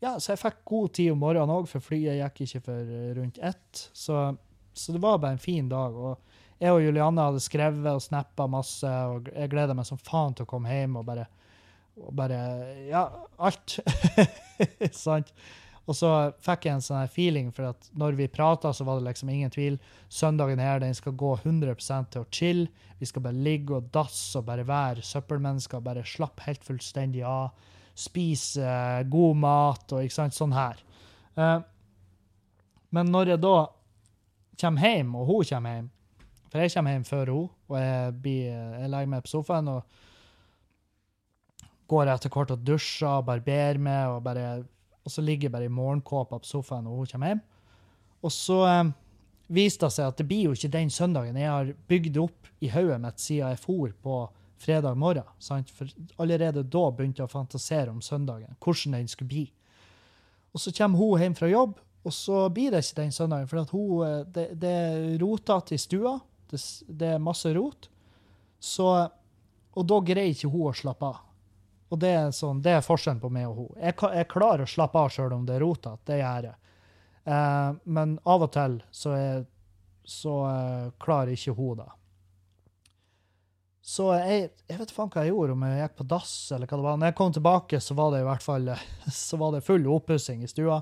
ja, så jeg fikk god tid om morgenen òg, for flyet gikk ikke for rundt ett. Så, så det var bare en fin dag. Og jeg og Julianne hadde skrevet og snappa masse, og jeg gleda meg som faen til å komme hjem og bare og bare Ja, alt. Sant? Og så fikk jeg en sånn feeling, for at når vi prata, så var det liksom ingen tvil. Søndagen her, den skal gå 100 til å chill. Vi skal bare ligge og dasse og bare være søppelmennesker. Bare slappe helt fullstendig av. Spise eh, god mat og ikke sant, sånn her. Eh, men når jeg da kommer hjem, og hun kommer hjem For jeg kommer hjem før hun, og jeg, blir, jeg legger meg på sofaen og går jeg etter hvert og dusjer og barberer meg, og, bare, og så ligger jeg bare i morgenkåpa på sofaen når hun kommer hjem. Og så eh, viste det seg at det blir jo ikke den søndagen jeg har bygd opp i hodet mitt siden jeg for på fredag morgen. Sant? For allerede da begynte jeg å fantasere om søndagen, hvordan den skulle bli. Og så kommer hun hjem fra jobb, og så blir det ikke den søndagen, for hun, eh, det, det er rotete i stua. Det, det er masse rot. Så, og da greier ikke hun å slappe av. Og det er, sånn, det er forskjellen på meg og hun. Jeg, jeg klarer å slappe av sjøl om det er rotete, det gjør jeg. Eh, men av og til så, er, så eh, klarer ikke hun det. Så jeg, jeg vet faen hva jeg gjorde, om jeg gikk på dass eller hva det var. Når jeg kom tilbake, så var det i hvert fall så var det full oppussing i stua.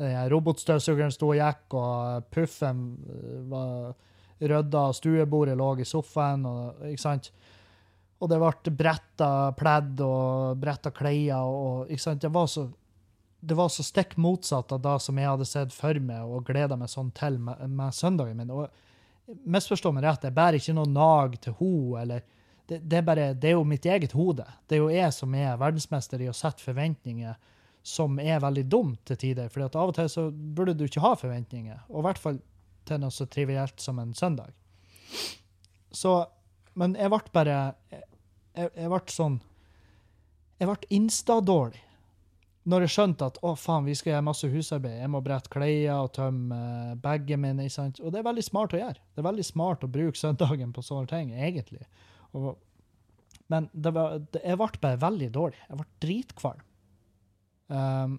Robotstøvsugeren sto og gikk, og puffen eh, var rydda, stuebordet lå i sofaen, og, ikke sant. Og det ble bretta pledd og bretta klær, og ikke sant. Det var så det var så stikk motsatt av det som jeg hadde sett for meg og gleda meg sånn til med, med søndagen min. Og misforstå meg rett, jeg bærer ikke noe nag til henne, eller det, det, er bare, det er jo mitt eget hode. Det er jo jeg som er verdensmester i å sette forventninger som er veldig dumt til tider. For av og til så burde du ikke ha forventninger, og i hvert fall til noe så trivielt som en søndag. Så, men jeg ble bare Jeg, jeg, ble sånn Jeg ble insta-dårlig når jeg skjønte at å faen, vi skal gjøre masse husarbeid, jeg må brette klær og tømme uh, bagen min, ikke sant? og det er veldig smart å gjøre. Det er veldig smart å bruke søndagen på sånne ting, egentlig. Og, men det var, det, jeg ble bare veldig dårlig. Jeg ble dritkvalm. Um,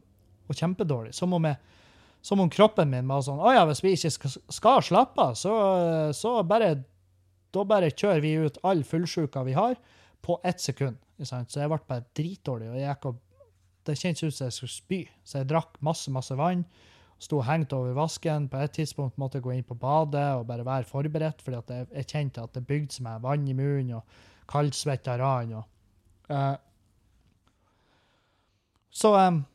og kjempedårlig. Som om, jeg, som om kroppen min var sånn Å ja, hvis vi ikke skal, skal slappe av, så, så bare Da bare kjører vi ut all fullsjuka vi har, på ett sekund. Så jeg ble bare dritdårlig. og jeg gikk og det kjentes ut som jeg skulle spy, så jeg drakk masse masse vann. Sto hengt over vasken. På et tidspunkt måtte jeg gå inn på badet og bare være forberedt, fordi jeg, jeg kjente at det bygde seg vann i munnen og kaldsvetta rann. Og, eh, så um,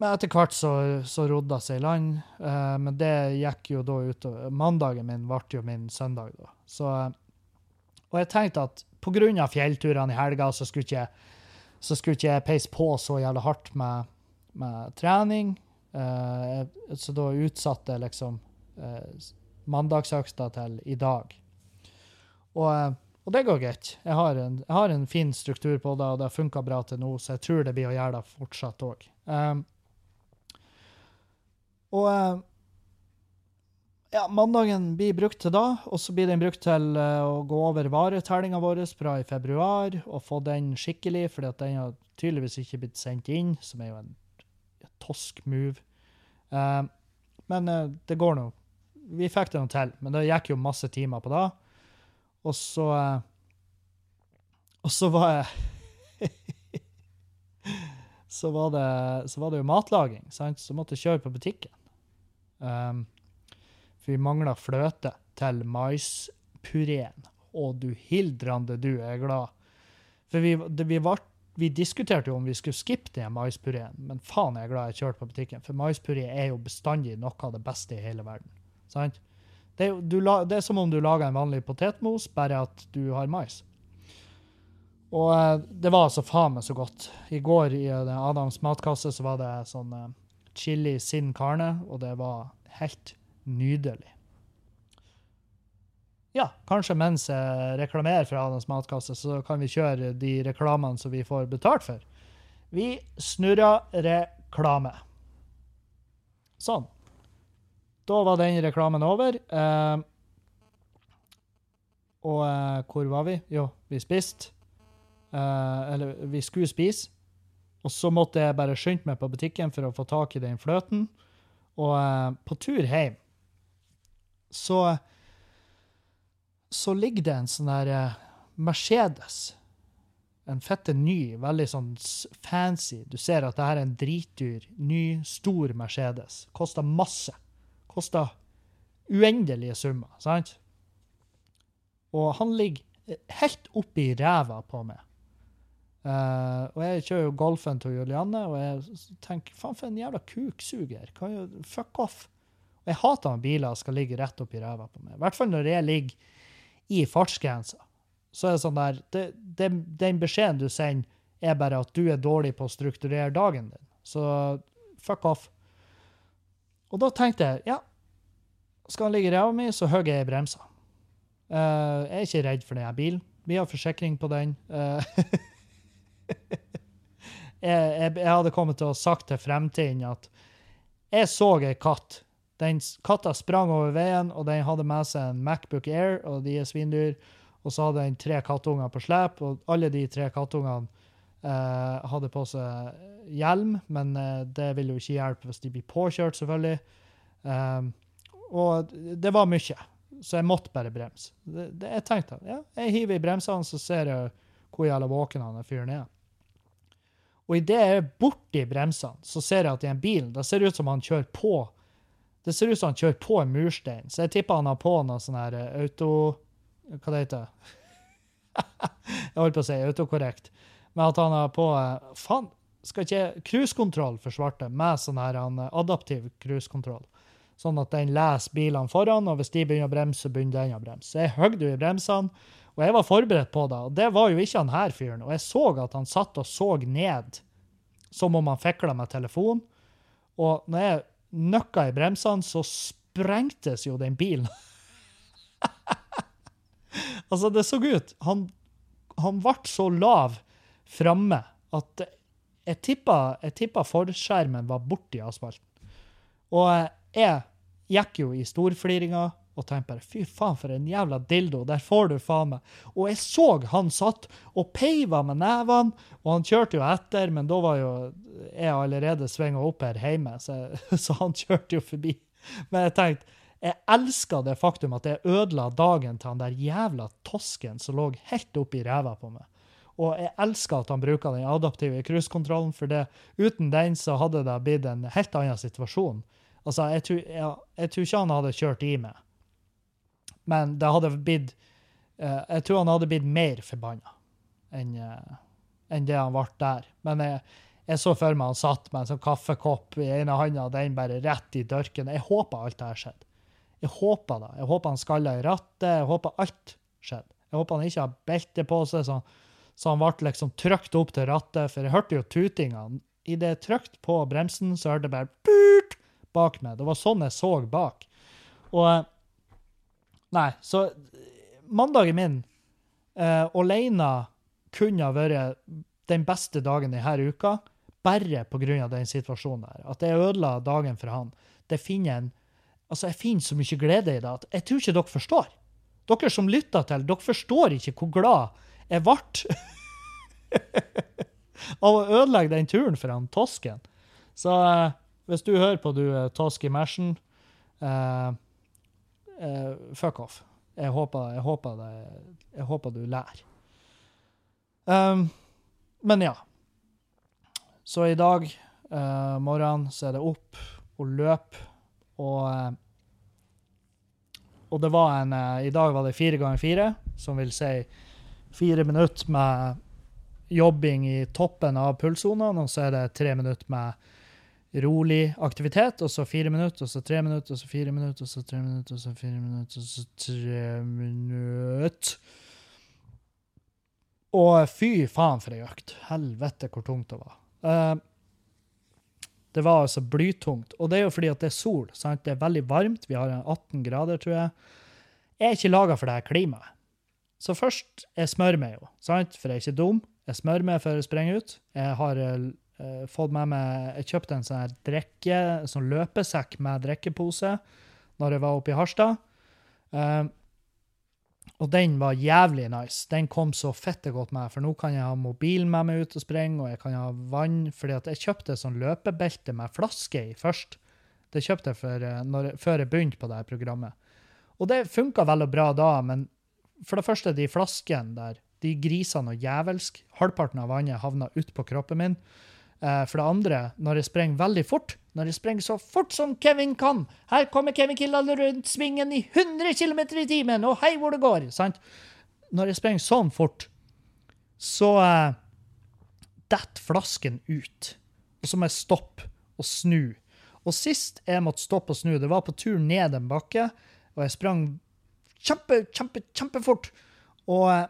Men etter hvert så, så rodde jeg seg i land. Uh, men det gikk jo da utover Mandagen min ble jo min søndag, da. Så, eh, Og jeg tenkte at pga. fjellturene i helga så skulle ikke, så skulle ikke jeg peise på så jævlig hardt med, med trening. Uh, så da utsatte jeg liksom uh, mandagsøkta til i dag. Og, eh, og det går greit. Jeg jeg har en fin struktur på det, og det har funka bra til nå, så jeg tror det blir å gjøre det fortsatt òg. Og ja, mandagen blir brukt til da, og så blir den brukt til eh, å gå over varetellinga vår fra i februar og få den skikkelig, fordi at den har tydeligvis ikke blitt sendt inn, som er jo en tosk move. Uh, men uh, det går nå. Vi fikk det nå til, men det gikk jo masse timer på det. Og så uh, Og så var jeg så, var det, så var det jo matlaging, sant? så måtte jeg kjøre på butikken. Um, for vi mangler fløte til maispureen. Å, du hildrande du er glad. For vi, det, vi, var, vi diskuterte jo om vi skulle skippe den maispureen, men faen jeg er glad jeg kjørte på butikken. For maispuré er jo bestandig noe av det beste i hele verden. Sant? Det er, du, det er som om du lager en vanlig potetmos, bare at du har mais. Og eh, det var altså faen meg så godt. I går i eh, Adams matkasse så var det sånn eh, chili sin carne, og det var helt nydelig. Ja, kanskje mens jeg reklamerer for Adams matkasse, så kan vi kjøre de reklamene som vi får betalt for. Vi snurrer reklame. Sånn. Da var den reklamen over. Eh, og eh, hvor var vi? Jo, vi spiste. Eh, eller vi skulle spise. Og så måtte jeg bare skynde meg på butikken for å få tak i den fløten. Og eh, på tur hjem så så ligger det en sånn der eh, Mercedes. En fette ny, veldig sånn fancy. Du ser at det her er en dritdyr, ny, stor Mercedes. Koster masse. Koster uendelige summer, sant? Og han ligger eh, helt oppi ræva på meg. Uh, og jeg kjører jo golfen til Julianne, og jeg tenker faen for en jævla kuksuger. Fuck off. Og jeg hater når biler skal ligge rett oppi ræva på meg. I hvert fall når jeg ligger i fartsgrensa. Så er det sånn der det, det, Den beskjeden du sender, er bare at du er dårlig på å strukturere dagen din. Så fuck off. Og da tenkte jeg ja, skal han ligge i ræva mi, så hogger jeg i bremsa. Uh, jeg er ikke redd for denne bilen. Vi har forsikring på den. Uh, jeg, jeg, jeg hadde kommet til å sagt til fremtiden at jeg så ei katt. Den katta sprang over veien, og den hadde med seg en Macbook Air, og de er svindyr. Og så hadde den tre kattunger på slep, og alle de tre kattungene eh, hadde på seg hjelm, men eh, det vil jo ikke hjelpe hvis de blir påkjørt, selvfølgelig. Um, og det var mye, så jeg måtte bare bremse. Det, det, jeg tenkte ja, jeg hiver i bremsene, så ser jeg hvor jævla våken han fyren er. Og idet jeg er borti bremsene, så ser jeg at i en bil det ser ut som han kjører på det ser ut som han kjører på en murstein, så jeg tipper han har på noe sånn her eh, auto... Hva det heter Jeg holdt på å si autokorrekt. Men at han har på eh, Faen, skal ikke cruisekontroll for svarte med sånn her han, eh, adaptiv cruisekontroll? Sånn at den leser bilene foran, og hvis de begynner å bremse, så begynner den å bremse. Så jeg høgde jo i bremsene, og jeg var forberedt på det. Og det var jo ikke han her fyren. Og jeg så at han satt og så ned, som om han fikla med telefon. Og når jeg nøkka i bremsene, så sprengtes jo den bilen. altså, det så ut. Han, han ble så lav framme at jeg tippa, tippa forskjermen var borti asfalten. Og jeg gikk jo i storfliringa og tenkte bare fy faen, for en jævla dildo. Der får du faen meg. Og jeg så han satt og peiva med nevene, og han kjørte jo etter, men da var jo jeg allerede svinga opp her hjemme, så, så han kjørte jo forbi. Men jeg tenkte, jeg elska det faktum at jeg ødela dagen til han der jævla tosken som lå helt oppi ræva på meg. Og jeg elsker at han bruker den adaptive cruisekontrollen, for det, uten den så hadde det blitt en helt annen situasjon. Altså, jeg tror, jeg, jeg tror ikke han hadde kjørt i meg, men det hadde blitt uh, Jeg tror han hadde blitt mer forbanna enn uh, en det han ble der. Men jeg, jeg så for meg han satt med en sånn kaffekopp i ene handa, den bare rett i dørken. Jeg håper alt det her skjedde. Jeg håper det. Jeg håper han skalla i rattet. Jeg håper alt skjedde. Jeg håper han ikke har belte på seg, så, så han ble liksom trykt opp til rattet, for jeg hørte jo tutinga. Idet jeg trykte på bremsen, så hørte jeg bare bak meg. Det var sånn jeg så bak. Og eh, Nei, så mandagen min uh, alene kunne ha vært den beste dagen denne uka, bare pga. den situasjonen der. At jeg ødela dagen for han. Det finner en Altså, jeg finner så mye glede i det at jeg tror ikke dere forstår. Dere som lytter til, dere forstår ikke hvor glad jeg ble av å ødelegge den turen for han Tosken. Så uh, hvis du hører på, du uh, tosk i Mersen eh, eh, Fuck off. Jeg håper, jeg håper, det, jeg håper du lærer. Um, men ja. Så i dag uh, morgen så er det opp og løp, og uh, Og det var en uh, I dag var det fire ganger fire, som vil si fire minutter med jobbing i toppen av pulssonene, og så er det tre minutter med rolig aktivitet, og så fire minutter, og så tre minutter, og så fire minutter, og så tre minutter, og så fire minutter, og så tre minutter. Og fy faen for ei økt. Helvete hvor tungt det var. Uh, det var altså blytungt. Og det er jo fordi at det er sol. Sant? Det er veldig varmt. Vi har 18 grader, tror jeg. Jeg er ikke laga for det her klimaet. Så først, jeg smører meg jo, sant? for jeg er ikke dum. Jeg smører meg før jeg sprenger ut. Jeg har uh, fått med meg Jeg kjøpte en sånn drikke, sånn løpesekk med drikkepose når jeg var oppe i Harstad. Uh, og den var jævlig nice. Den kom så fette godt med, for nå kan jeg ha mobilen med meg ut og springe, og jeg kan ha vann, fordi at jeg kjøpte sånn løpebelte med flaske i først. Det kjøpte jeg for, uh, når, før jeg begynte på det her programmet. Og det funka vel og bra da, men for det første, de flaskene der, de grisene og jævelsk. Halvparten av vannet havna utpå kroppen min. Eh, for det andre, når jeg sprenger veldig fort, når jeg sprenger så fort som Kevin kan Her kommer Kevin Kildahl rundt svingen i 100 km i timen, og hei hvor det går! sant? Når jeg sprenger sånn fort, så eh, detter flasken ut. Og så må jeg stoppe og snu. Og sist jeg måtte stoppe og snu, det var på tur ned en bakke, og jeg sprang kjempe, kjempe, kjempefort. Og eh,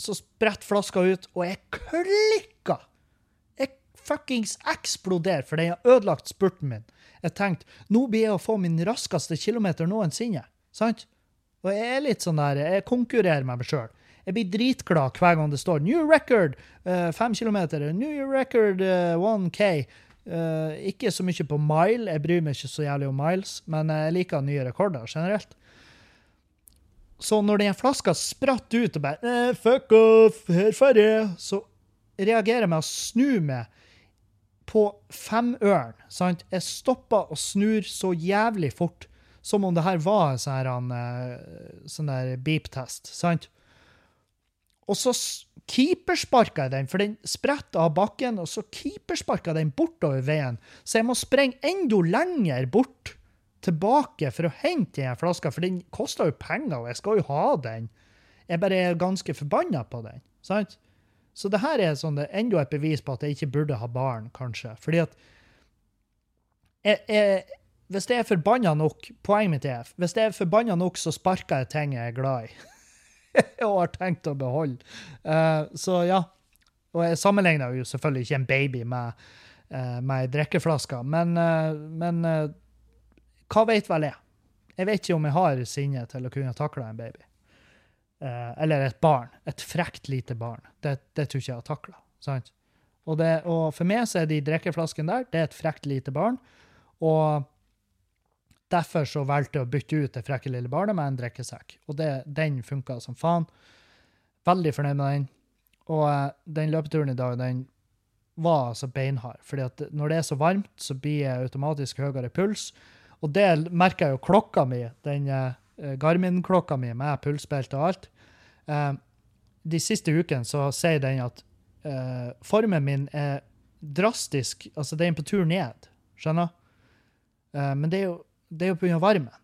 så spretter flaska ut, og jeg klikka! Fuckings eksplodere, for den har ødelagt spurten min. Jeg tenkte nå blir jeg å få min raskeste kilometer noensinne. Sant? Og jeg er litt sånn der, jeg konkurrerer med meg sjøl. Jeg blir dritglad hver gang det står 'new record', uh, fem kilometer, 'new record uh, 1K'. Uh, ikke så mye på mile, jeg bryr meg ikke så jævlig om miles, men jeg liker nye rekorder generelt. Så når den flaska spratt ut og bare eh, 'Fuck off, her drar jeg', så reagerer jeg med å snu meg på femøren. sant? Jeg stopper og snur så jævlig fort, som om det her var en sånn, eh, sånn der beep-test. sant? Og så keepersparka jeg den, for den spretter av bakken, og så keepersparka den bortover veien. Så jeg må sprenge enda lenger bort tilbake for å hente den flaska, for den koster jo penger, og jeg skal jo ha den. Jeg bare er ganske forbanna på den. sant? Så det her er sånn, det enda et bevis på at jeg ikke burde ha barn, kanskje. Fordi at jeg, jeg, Hvis jeg er forbanna nok Poenget mitt er hvis jeg er forbanna nok, så sparker jeg ting jeg er glad i. og har tenkt å beholde. Uh, så ja. Og jeg sammenligner jo selvfølgelig ikke en baby med, uh, med drikkeflaske, men, uh, men uh, hva vet vel jeg? Jeg vet ikke om jeg har sinne til å kunne takle en baby. Eh, eller et barn. Et frekt lite barn. Det, det tror ikke jeg har takla. Og, og for meg så er de drikkeflaskene der det er et frekt lite barn. Og derfor så valgte jeg å bytte ut det frekke lille barnet med en drikkesekk. Og det, den funka som faen. Veldig fornøyd med den. Og eh, den løpeturen i dag, den var altså beinhard. fordi at når det er så varmt, så blir jeg automatisk høyere puls. Og det merker jeg jo klokka mi, den eh, Garmin-klokka mi med pulsbelte og alt. Eh, de siste ukene så sier den at eh, formen min er drastisk Altså, den er på tur ned. Skjønner? Eh, men det er jo, det er jo pga. varmen.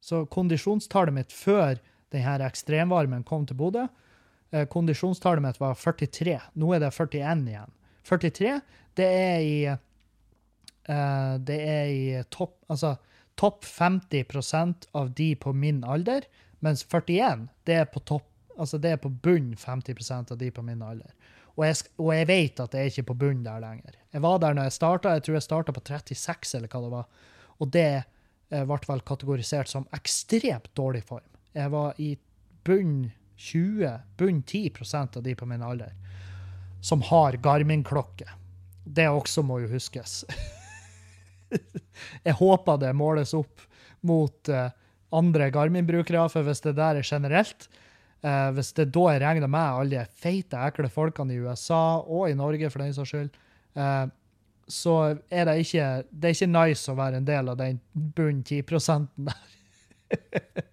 Så kondisjonstallet mitt før denne ekstremvarmen kom til Bodø, eh, kondisjonstallet mitt var 43. Nå er det 41 igjen. 43, det er i eh, Det er i topp Altså topp 50% av de på min alder Mens 41, det er på topp, altså det er på bunn 50% av de på min alder. Og jeg, og jeg vet at jeg er ikke på bunn der lenger. Jeg var der når jeg starta, jeg tror jeg starta på 36, eller hva det var. Og det eh, ble vel kategorisert som ekstremt dårlig form. Jeg var i bunn 20, bunn 10% av de på min alder som har Garmin-klokke. Det også må jo huskes. jeg håper det måles opp mot uh, andre Garmin-brukere, for hvis det der er generelt, uh, hvis det da er regna med alle de feite, ekle folkene i USA, og i Norge for den saks skyld, uh, så er det ikke det er ikke nice å være en del av den bunn 10 der.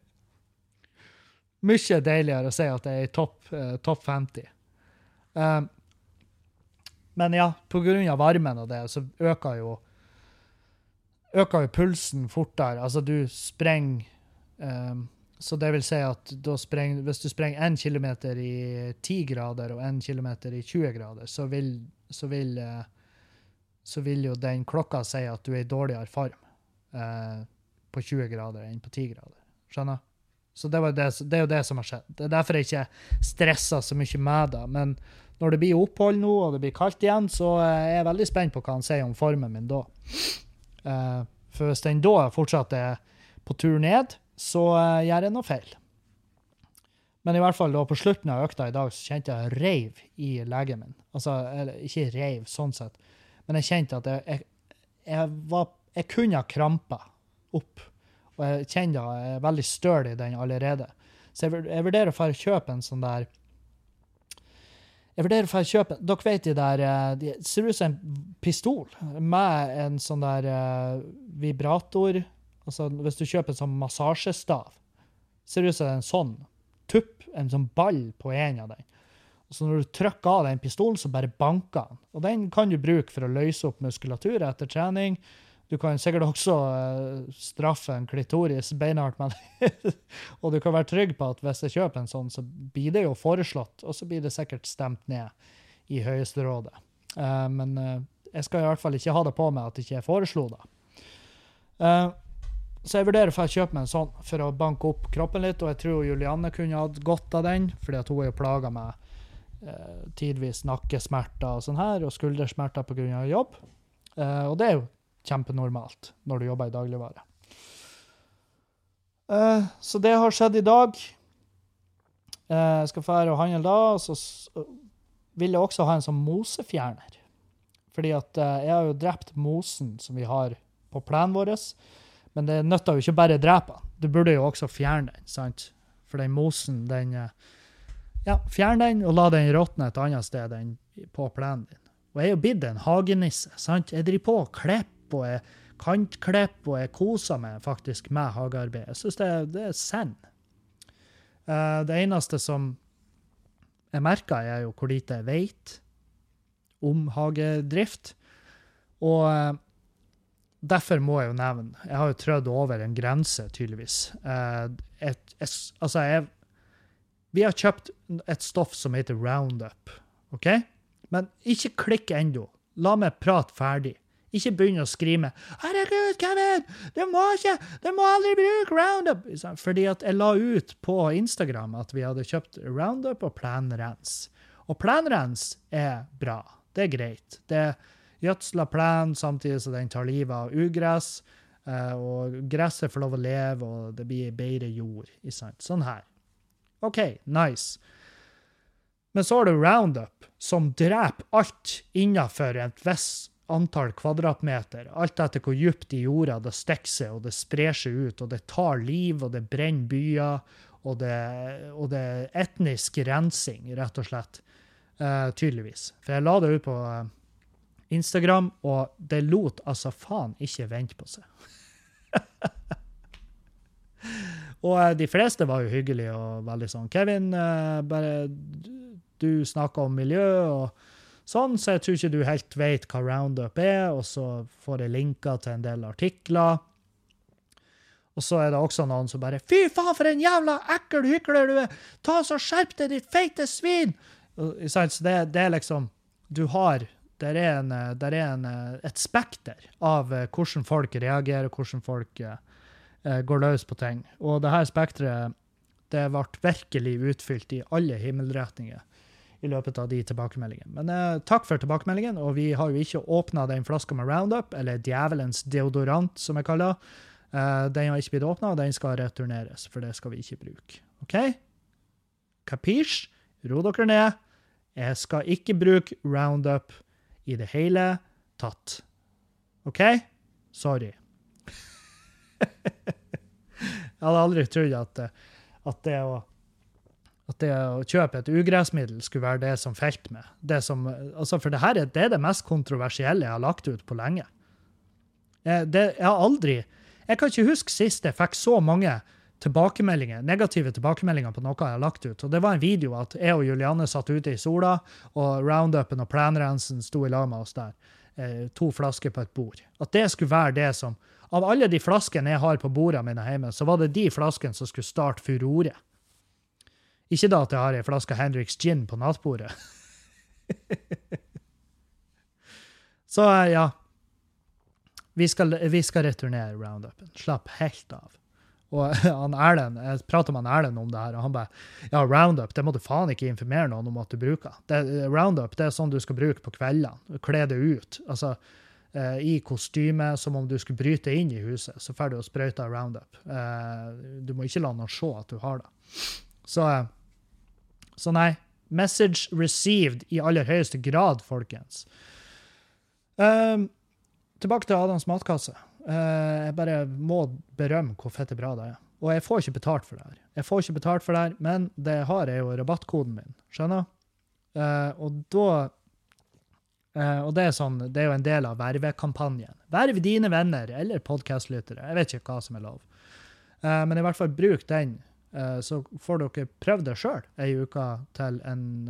Mye deiligere å si at det er i topp topp 50. Eh, men ja, av varmen og det, så øker jo øker jo pulsen fortere. Altså, du sprenger um, Så det vil si at spreng, hvis du sprenger 1 km i 10 grader og 1 km i 20 grader, så vil, så vil, eh, så vil jo den klokka si at du er i dårligere form eh, på 20 grader enn på 10 grader. Skjønner? Så det, det, det er jo det som har skjedd. Det er derfor jeg ikke stresser så mye med det. Men når det blir opphold nå, og det blir kaldt igjen, så eh, er jeg veldig spent på hva han sier om formen min da. Eh, for hvis den da fortsatt er på tur ned, så eh, gjør jeg noe feil. Men i hvert fall da på slutten av økta i dag så kjente jeg reiv i legen min. Altså, eller ikke reiv sånn sett, men jeg kjente at jeg, jeg, jeg, var, jeg kunne ha krampa opp. Og jeg kjenner jeg er veldig støl i den allerede. Så jeg, jeg vurderer å kjøpe en sånn der Jeg vurderer å kjøpe Dere vet de der Det De ser ut som en pistol med en sånn der uh, vibrator Altså hvis du kjøper en sånn massasjestav, ser det ut som en sånn tupp, en sånn ball på en av den. Så når du trykker av den pistolen, så bare banker den. Og den kan du bruke for å løse opp muskulatur etter trening. Du kan sikkert også uh, straffe en klitoris beinhardt med det. og du kan være trygg på at hvis jeg kjøper en sånn, så blir det jo foreslått, og så blir det sikkert stemt ned i Høyesterådet. Uh, men eh, jeg skal i hvert fall ikke ha det på meg at ikke jeg foreslo det. Uh, så jeg vurderer å kjøpe meg en sånn for å banke opp kroppen litt, og jeg tror Julianne kunne hatt godt av den, fordi at hun er jo plaga med eh, tidvis nakkesmerter og sånn her, og skuldersmerter pga. jobb. Eh, og det er jo kjempenormalt når du jobber i dagligvare. Eh, så det har skjedd i dag. Eh, jeg skal dra og handle da, og så vil jeg også ha en sånn mosefjerner. Fordi at eh, jeg har jo drept mosen som vi har på plenen vår, men det nytter jo ikke bare å drepe den. Du burde jo også fjerne den, sant? For den mosen, den eh, Ja, fjern den, og la den råtne et annet sted enn på plenen din. Og jeg er jo blitt en hagenisse, sant? Jeg driver på og klipper, og jeg kantklipper, og jeg koser meg faktisk med hagearbeid. Jeg syns det, det er send. Eh, det eneste som jeg merker, er jo hvor lite jeg vet om hagedrift. Og eh, derfor må jeg jo nevne Jeg har jo trødd over en grense, tydeligvis. Eh, et, et, altså, jeg Vi har kjøpt et stoff som heter Roundup, OK? Men ikke klikk ennå. La meg prate ferdig. Ikke begynn å skrive 'Herregud, Kevin! Du må ikke Du må aldri bruke Roundup!' Fordi at jeg la ut på Instagram at vi hadde kjøpt Roundup og Planrens. Og Planrens er bra. Det er greit. Det gjødsler plenen samtidig som den tar livet av ugress. eh, Og gresset får lov å leve, og det blir bedre jord. Sånn her. OK, nice. Men så har du Roundup, som dreper alt innenfor et visst antall kvadratmeter. Alt etter hvor dypt i jorda det stikker seg, og det sprer seg ut, og det tar liv, og det brenner byer, og det, og det er etnisk rensing, rett og slett. Eh, tydeligvis. For jeg la det ut på uh, Instagram, og det lot altså faen ikke vente på seg. og uh, de fleste var jo hyggelige og veldig sånn Kevin, bare du snakker om miljø og sånn, så jeg tror ikke du helt vet hva Roundup er, og så får jeg linker til en del artikler. Og så er det også noen som bare Fy faen, for en jævla ekkel hykler du er! Ta så Skjerp deg, ditt feite svin! Så det, det er liksom Du har Der er, en, eh, der er en, eh, et spekter av eh, hvordan folk reagerer, hvordan folk eh, eh, går løs på ting. Og det her spekteret Det ble virkelig utfylt i alle himmelretninger i løpet av de tilbakemeldingene. Men eh, takk for tilbakemeldingen, og vi har jo ikke åpna den flaska med Roundup, eller djevelens deodorant, som jeg kaller det. Eh, den har ikke blitt åpna, og den skal returneres, for det skal vi ikke bruke. OK? Capiche? Ro dere ned. Jeg skal ikke bruke Roundup i det hele tatt. OK? Sorry. jeg hadde aldri trodd at, at, det å, at det å kjøpe et ugressmiddel skulle være det som felte meg. Det som, altså for det her er, det mest kontroversielle jeg har lagt ut på lenge. Jeg, det, jeg har aldri Jeg kan ikke huske sist jeg fikk så mange tilbakemeldinger, negative tilbakemeldinger på noe jeg har lagt ut. Og det var en video at jeg og Julianne satt ute i sola, og roundupen og planrensen sto i lag med oss der. Eh, to flasker på et bord. At det skulle være det som Av alle de flaskene jeg har på bordene mine hjemme, så var det de flaskene som skulle starte furore. Ikke da at jeg har ei flaske Henriks gin på nattbordet. så eh, ja. Vi skal, vi skal returnere roundupen. Slapp helt av. Og han Erlend, Jeg prata med han Erlend om det her, og han bare Ja, Roundup det må du faen ikke informere noen om at du bruker. Det, roundup det er sånn du skal bruke på kveldene. Kle det ut. Altså eh, i kostyme, som om du skulle bryte inn i huset. Så får du å sprøyte Roundup. Eh, du må ikke la noen se at du har det. Så, eh, så nei. Message received i aller høyeste grad, folkens. Tilbake til Adams matkasse. Uh, jeg bare må berømme hvor fette bra det er. Og jeg får ikke betalt for det her. Jeg får ikke betalt for det her, men det har jeg jo rabattkoden min. Skjønner? Uh, og da uh, Og det er, sånn, det er jo en del av vervekampanjen. Verv dine venner eller podkastlyttere. Jeg vet ikke hva som er lov. men i hvert fall bruk den, så får dere prøvd det sjøl ei uke til en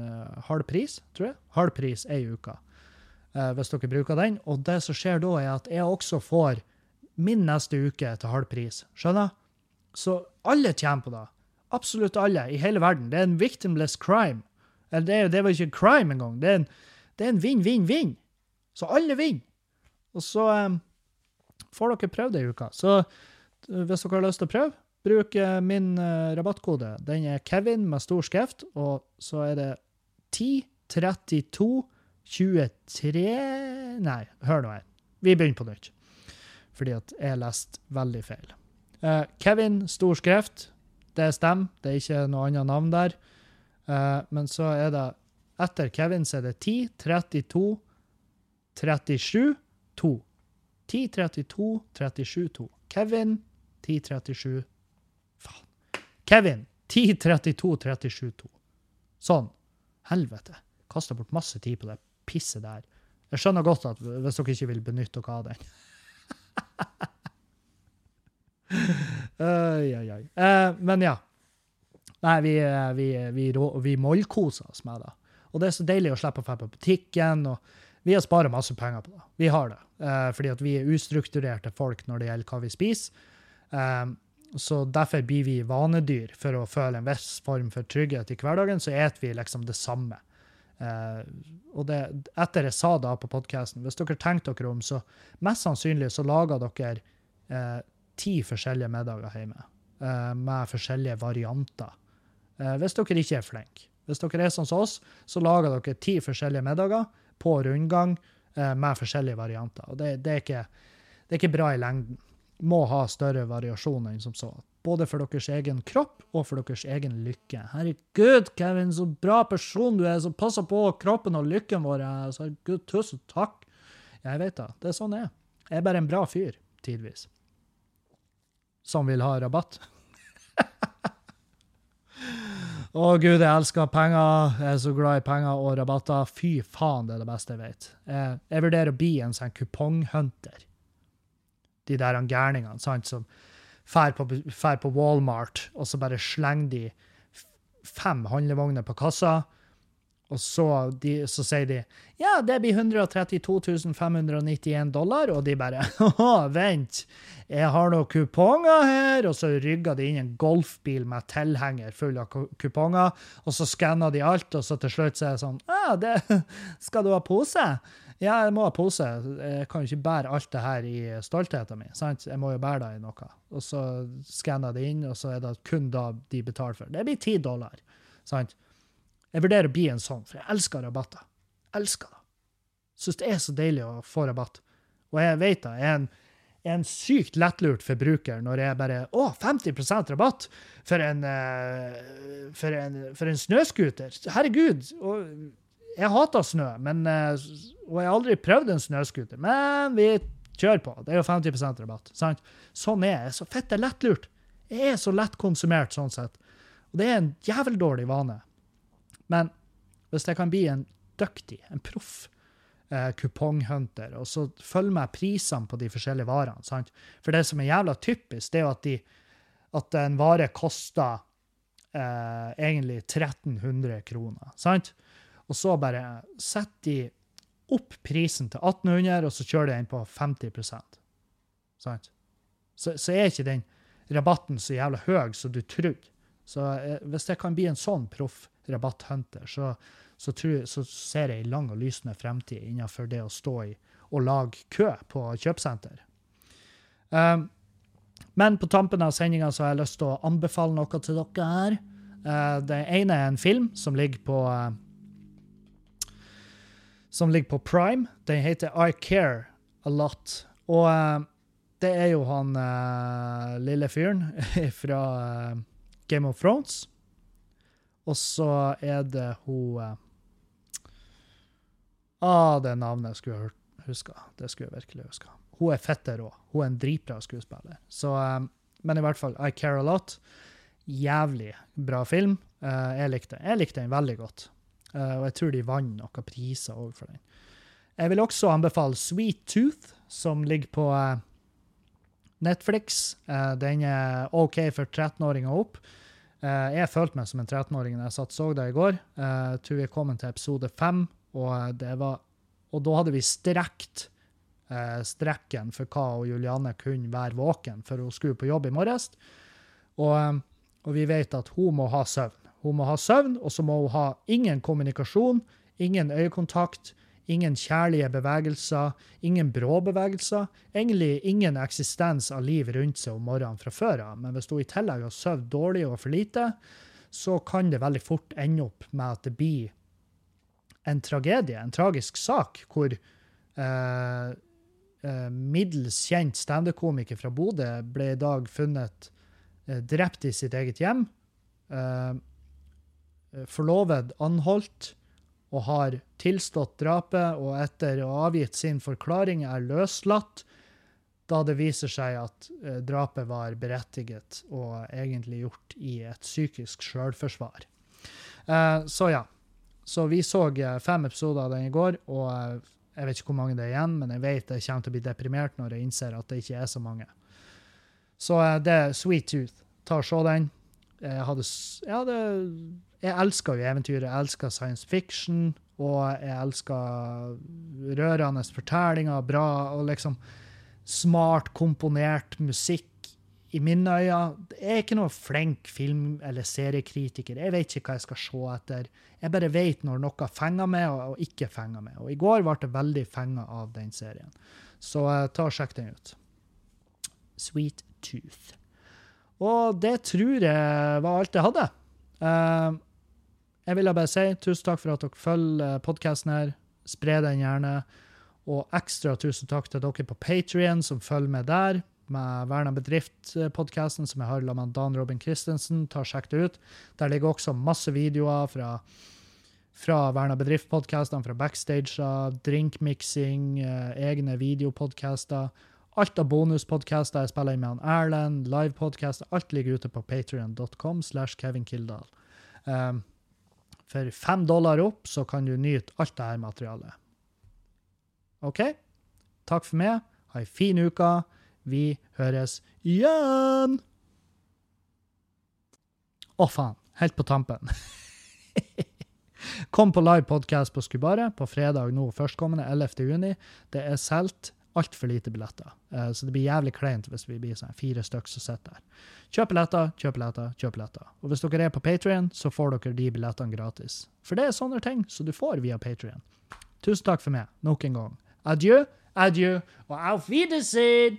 halv pris, tror jeg. Halv pris ei uke. hvis dere bruker den. Og det som skjer da, er at jeg også får min neste uke til halv pris. Skjønner? Så alle tjener på det. Absolutt alle i hele verden. Det er en victimless crime. Eller det, det var ikke en crime engang. Det er en, vinn-vinn-vinn. Så alle vinner. Og så um, får dere prøve det i uka. Så uh, hvis dere har lyst til å prøve, bruk uh, min uh, rabattkode. Den er Kevin med stor skrift, og så er det 10 32 23 Nei, hør nå her. Vi begynner på nytt fordi at jeg leste veldig feil. Uh, Kevin, stor skrift. Det stemmer, det er ikke noe annet navn der. Uh, men så er det Etter Kevin så er det 10, 32, 37, 2. 10, 32, 37, 2. Kevin, 10, 37 Faen. Kevin, 10, 32, 37, 2. Sånn. Helvete. Kasta bort masse tid på det pisset der. Jeg skjønner godt at hvis dere ikke vil benytte dere av den. Oi, oi, oi. Eh, men ja. Nei, vi, eh, vi, vi, vi mollkoser oss med det. Og det er så deilig å slippe å dra på butikken. og Vi har spart masse penger på det. Vi har det. Eh, fordi at vi er ustrukturerte folk når det gjelder hva vi spiser. Eh, så derfor blir vi vanedyr for å føle en viss form for trygghet i hverdagen. Så spiser vi liksom det samme. Uh, og det, etter jeg sa da på podkasten, hvis dere tenker dere om, så mest sannsynlig så lager dere uh, ti forskjellige middager hjemme. Uh, med forskjellige varianter. hvis dere ikke er flinke. Hvis dere er sånn som oss, så lager dere ti forskjellige middager på rundgang med forskjellige varianter. Og det, det, er ikke, det er ikke bra i lengden. Må ha større variasjoner enn som så både for deres egen kropp og for deres egen lykke. Herregud, Kevin, så bra person du er, som passer på kroppen og lykken vår. Altså, Herregud, tusen takk. Jeg vet da, det er sånn jeg er. Jeg er bare en bra fyr, tidvis. Som vil ha rabatt. Å gud, jeg elsker penger. Jeg er så glad i penger og rabatter. Fy faen, det er det beste jeg vet. Jeg, jeg vurderer å bli en sånn kuponghunter. De der gærningene sant, som fær på, på Walmart, og så bare slenger de fem handlevogner på kassa. Og så, de, så, sier de ja, det blir 132 591 dollar. Og de bare vent, jeg har noen kuponger her. Og så rygger de inn en golfbil med tilhenger full av kuponger. Og så skanner de alt, og så til slutt så er det sånn ja, det, skal du ha pose? Ja, jeg må ha pose. Jeg kan jo ikke bære alt det her i stoltheten min. sant? Jeg må jo bære det i noe. Og så skanner jeg det inn, og så er det kun da de betaler for. Det blir ti dollar. sant? Jeg vurderer å bli en sånn, for jeg elsker rabatter. Elsker det. Syns det er så deilig å få rabatt. Og jeg vet da, jeg er en, en sykt lettlurt forbruker når jeg bare Å, 50% rabatt for en, eh, for en, for en snøscooter! Herregud! Og jeg hater snø, men, eh, og jeg har aldri prøvd en snøscooter, men vi kjører på. Det er jo 50% rabatt. sant? Sånn er jeg. Jeg er så fette lettlurt. Jeg er så lettkonsumert sånn sett. Og det er en jævlig dårlig vane. Men hvis jeg kan bli en dyktig, en proff eh, kuponghunter, og så følge med prisene på de forskjellige varene sant? For det som er jævla typisk, det er jo at, de, at en vare koster eh, egentlig 1300 kroner. sant? Og så bare setter de opp prisen til 1800, og så kjører de den på 50 Sant? Så, så er ikke den rabatten så jævla høy som du trodde. Så eh, hvis jeg kan bli en sånn proff rabatthunter, så, så, så ser jeg en lang og lysende fremtid innenfor det å stå i og lage kø på kjøpesenter. Um, men på tampen av sendinga har jeg lyst til å anbefale noe til dere her. Uh, det ene er en film som ligger på uh, som ligger på Prime. Den heter I Care A Lot. Og uh, det er jo han uh, lille fyren fra uh, Game of Thrones. Og så er det hun Ah, det navnet jeg skulle jeg huska. Det skulle jeg virkelig huska. Hun er fette rå. Hun er en dritbra skuespiller. Så, men i hvert fall, I Care A Lot. Jævlig bra film. jeg likte Jeg likte den veldig godt. Uh, og jeg tror de vant noen priser òg for den. Jeg vil også anbefale Sweet Tooth, som ligger på uh, Netflix. Uh, den er OK for 13-åringer opp. jeg følte meg som en 13-åring da jeg satt så det i går. Jeg tror vi er kommet til episode fem, og, var, og da hadde vi strekt strekken for hva og Juliane kunne være våken, for hun skulle på jobb i morges. Og, og vi vet at hun må ha søvn. Hun må ha søvn, og så må hun ha ingen kommunikasjon, ingen øyekontakt, ingen kjærlige bevegelser, ingen brå bevegelser. Egentlig ingen eksistens av liv rundt seg om morgenen fra før av. Men hvis hun i tillegg har sovet dårlig og for lite, så kan det veldig fort ende opp med at det blir en tragedie, en tragisk sak, hvor eh, eh, middels kjent standup-komiker fra Bodø ble i dag funnet eh, drept i sitt eget hjem. Eh, forloved anholdt og har tilstått drapet, og etter å ha avgitt sin forklaring er løslatt, da det viser seg at eh, drapet var berettiget og egentlig gjort i et psykisk sjølforsvar. Eh, så ja. Så vi så eh, fem episoder av den i går, og eh, jeg vet ikke hvor mange det er igjen, men jeg vet jeg kommer til å bli deprimert når jeg innser at det ikke er så mange. Så eh, det er Sweet Tooth. Ta og Se den. Jeg hadde, jeg hadde jeg elsker jo eventyr, jeg elsker science fiction, og jeg elsker rørende fortellinger, bra og liksom smart komponert musikk. I mine øyne Jeg er ikke noe flink film- eller seriekritiker. Jeg vet ikke hva jeg skal se etter. Jeg bare vet når noe fenger meg og, ikke fenger meg. Og i går ble det veldig fenga av den serien. Så uh, ta og sjekk den ut. Sweet Tooth. Og det tror jeg var alt jeg hadde. Uh, jeg vil bare si tusen takk for at dere følger podkasten her. Spre den gjerne. Og ekstra tusen takk til dere på Patrion som følger med der, med Verna bedrift-podkasten som jeg har sammen med Dan Robin Christensen. Ta og Sjekk det ut. Der ligger også masse videoer fra, fra Verna bedrift-podkastene, fra backstager, drinkmiksing, eh, egne videopodkaster. Alt av bonuspodkaster jeg spiller inn med han Erlend, livepodkaster. Alt ligger ute på patrion.com slash Kevin Kildahl. Um, for fem dollar opp så kan du nyte alt dette materialet. OK? Takk for meg. Ha ei fin uke. Vi høres igjen! Å, faen. Helt på tampen. Kom på live podcast på Skubare på fredag nå førstkommende 11. juni. Det er solgt altfor lite billetter. Uh, så det blir jævlig kleint hvis vi blir sånn fire stykker som sitter der. Kjøp billetter, kjøp billetter, kjøp billetter. Og hvis dere er på Patrion, så får dere de billettene gratis. For det er sånne ting som du får via Patrion. Tusen takk for meg, nok en gang. Adjø, adjø, og auf Wiedersehen!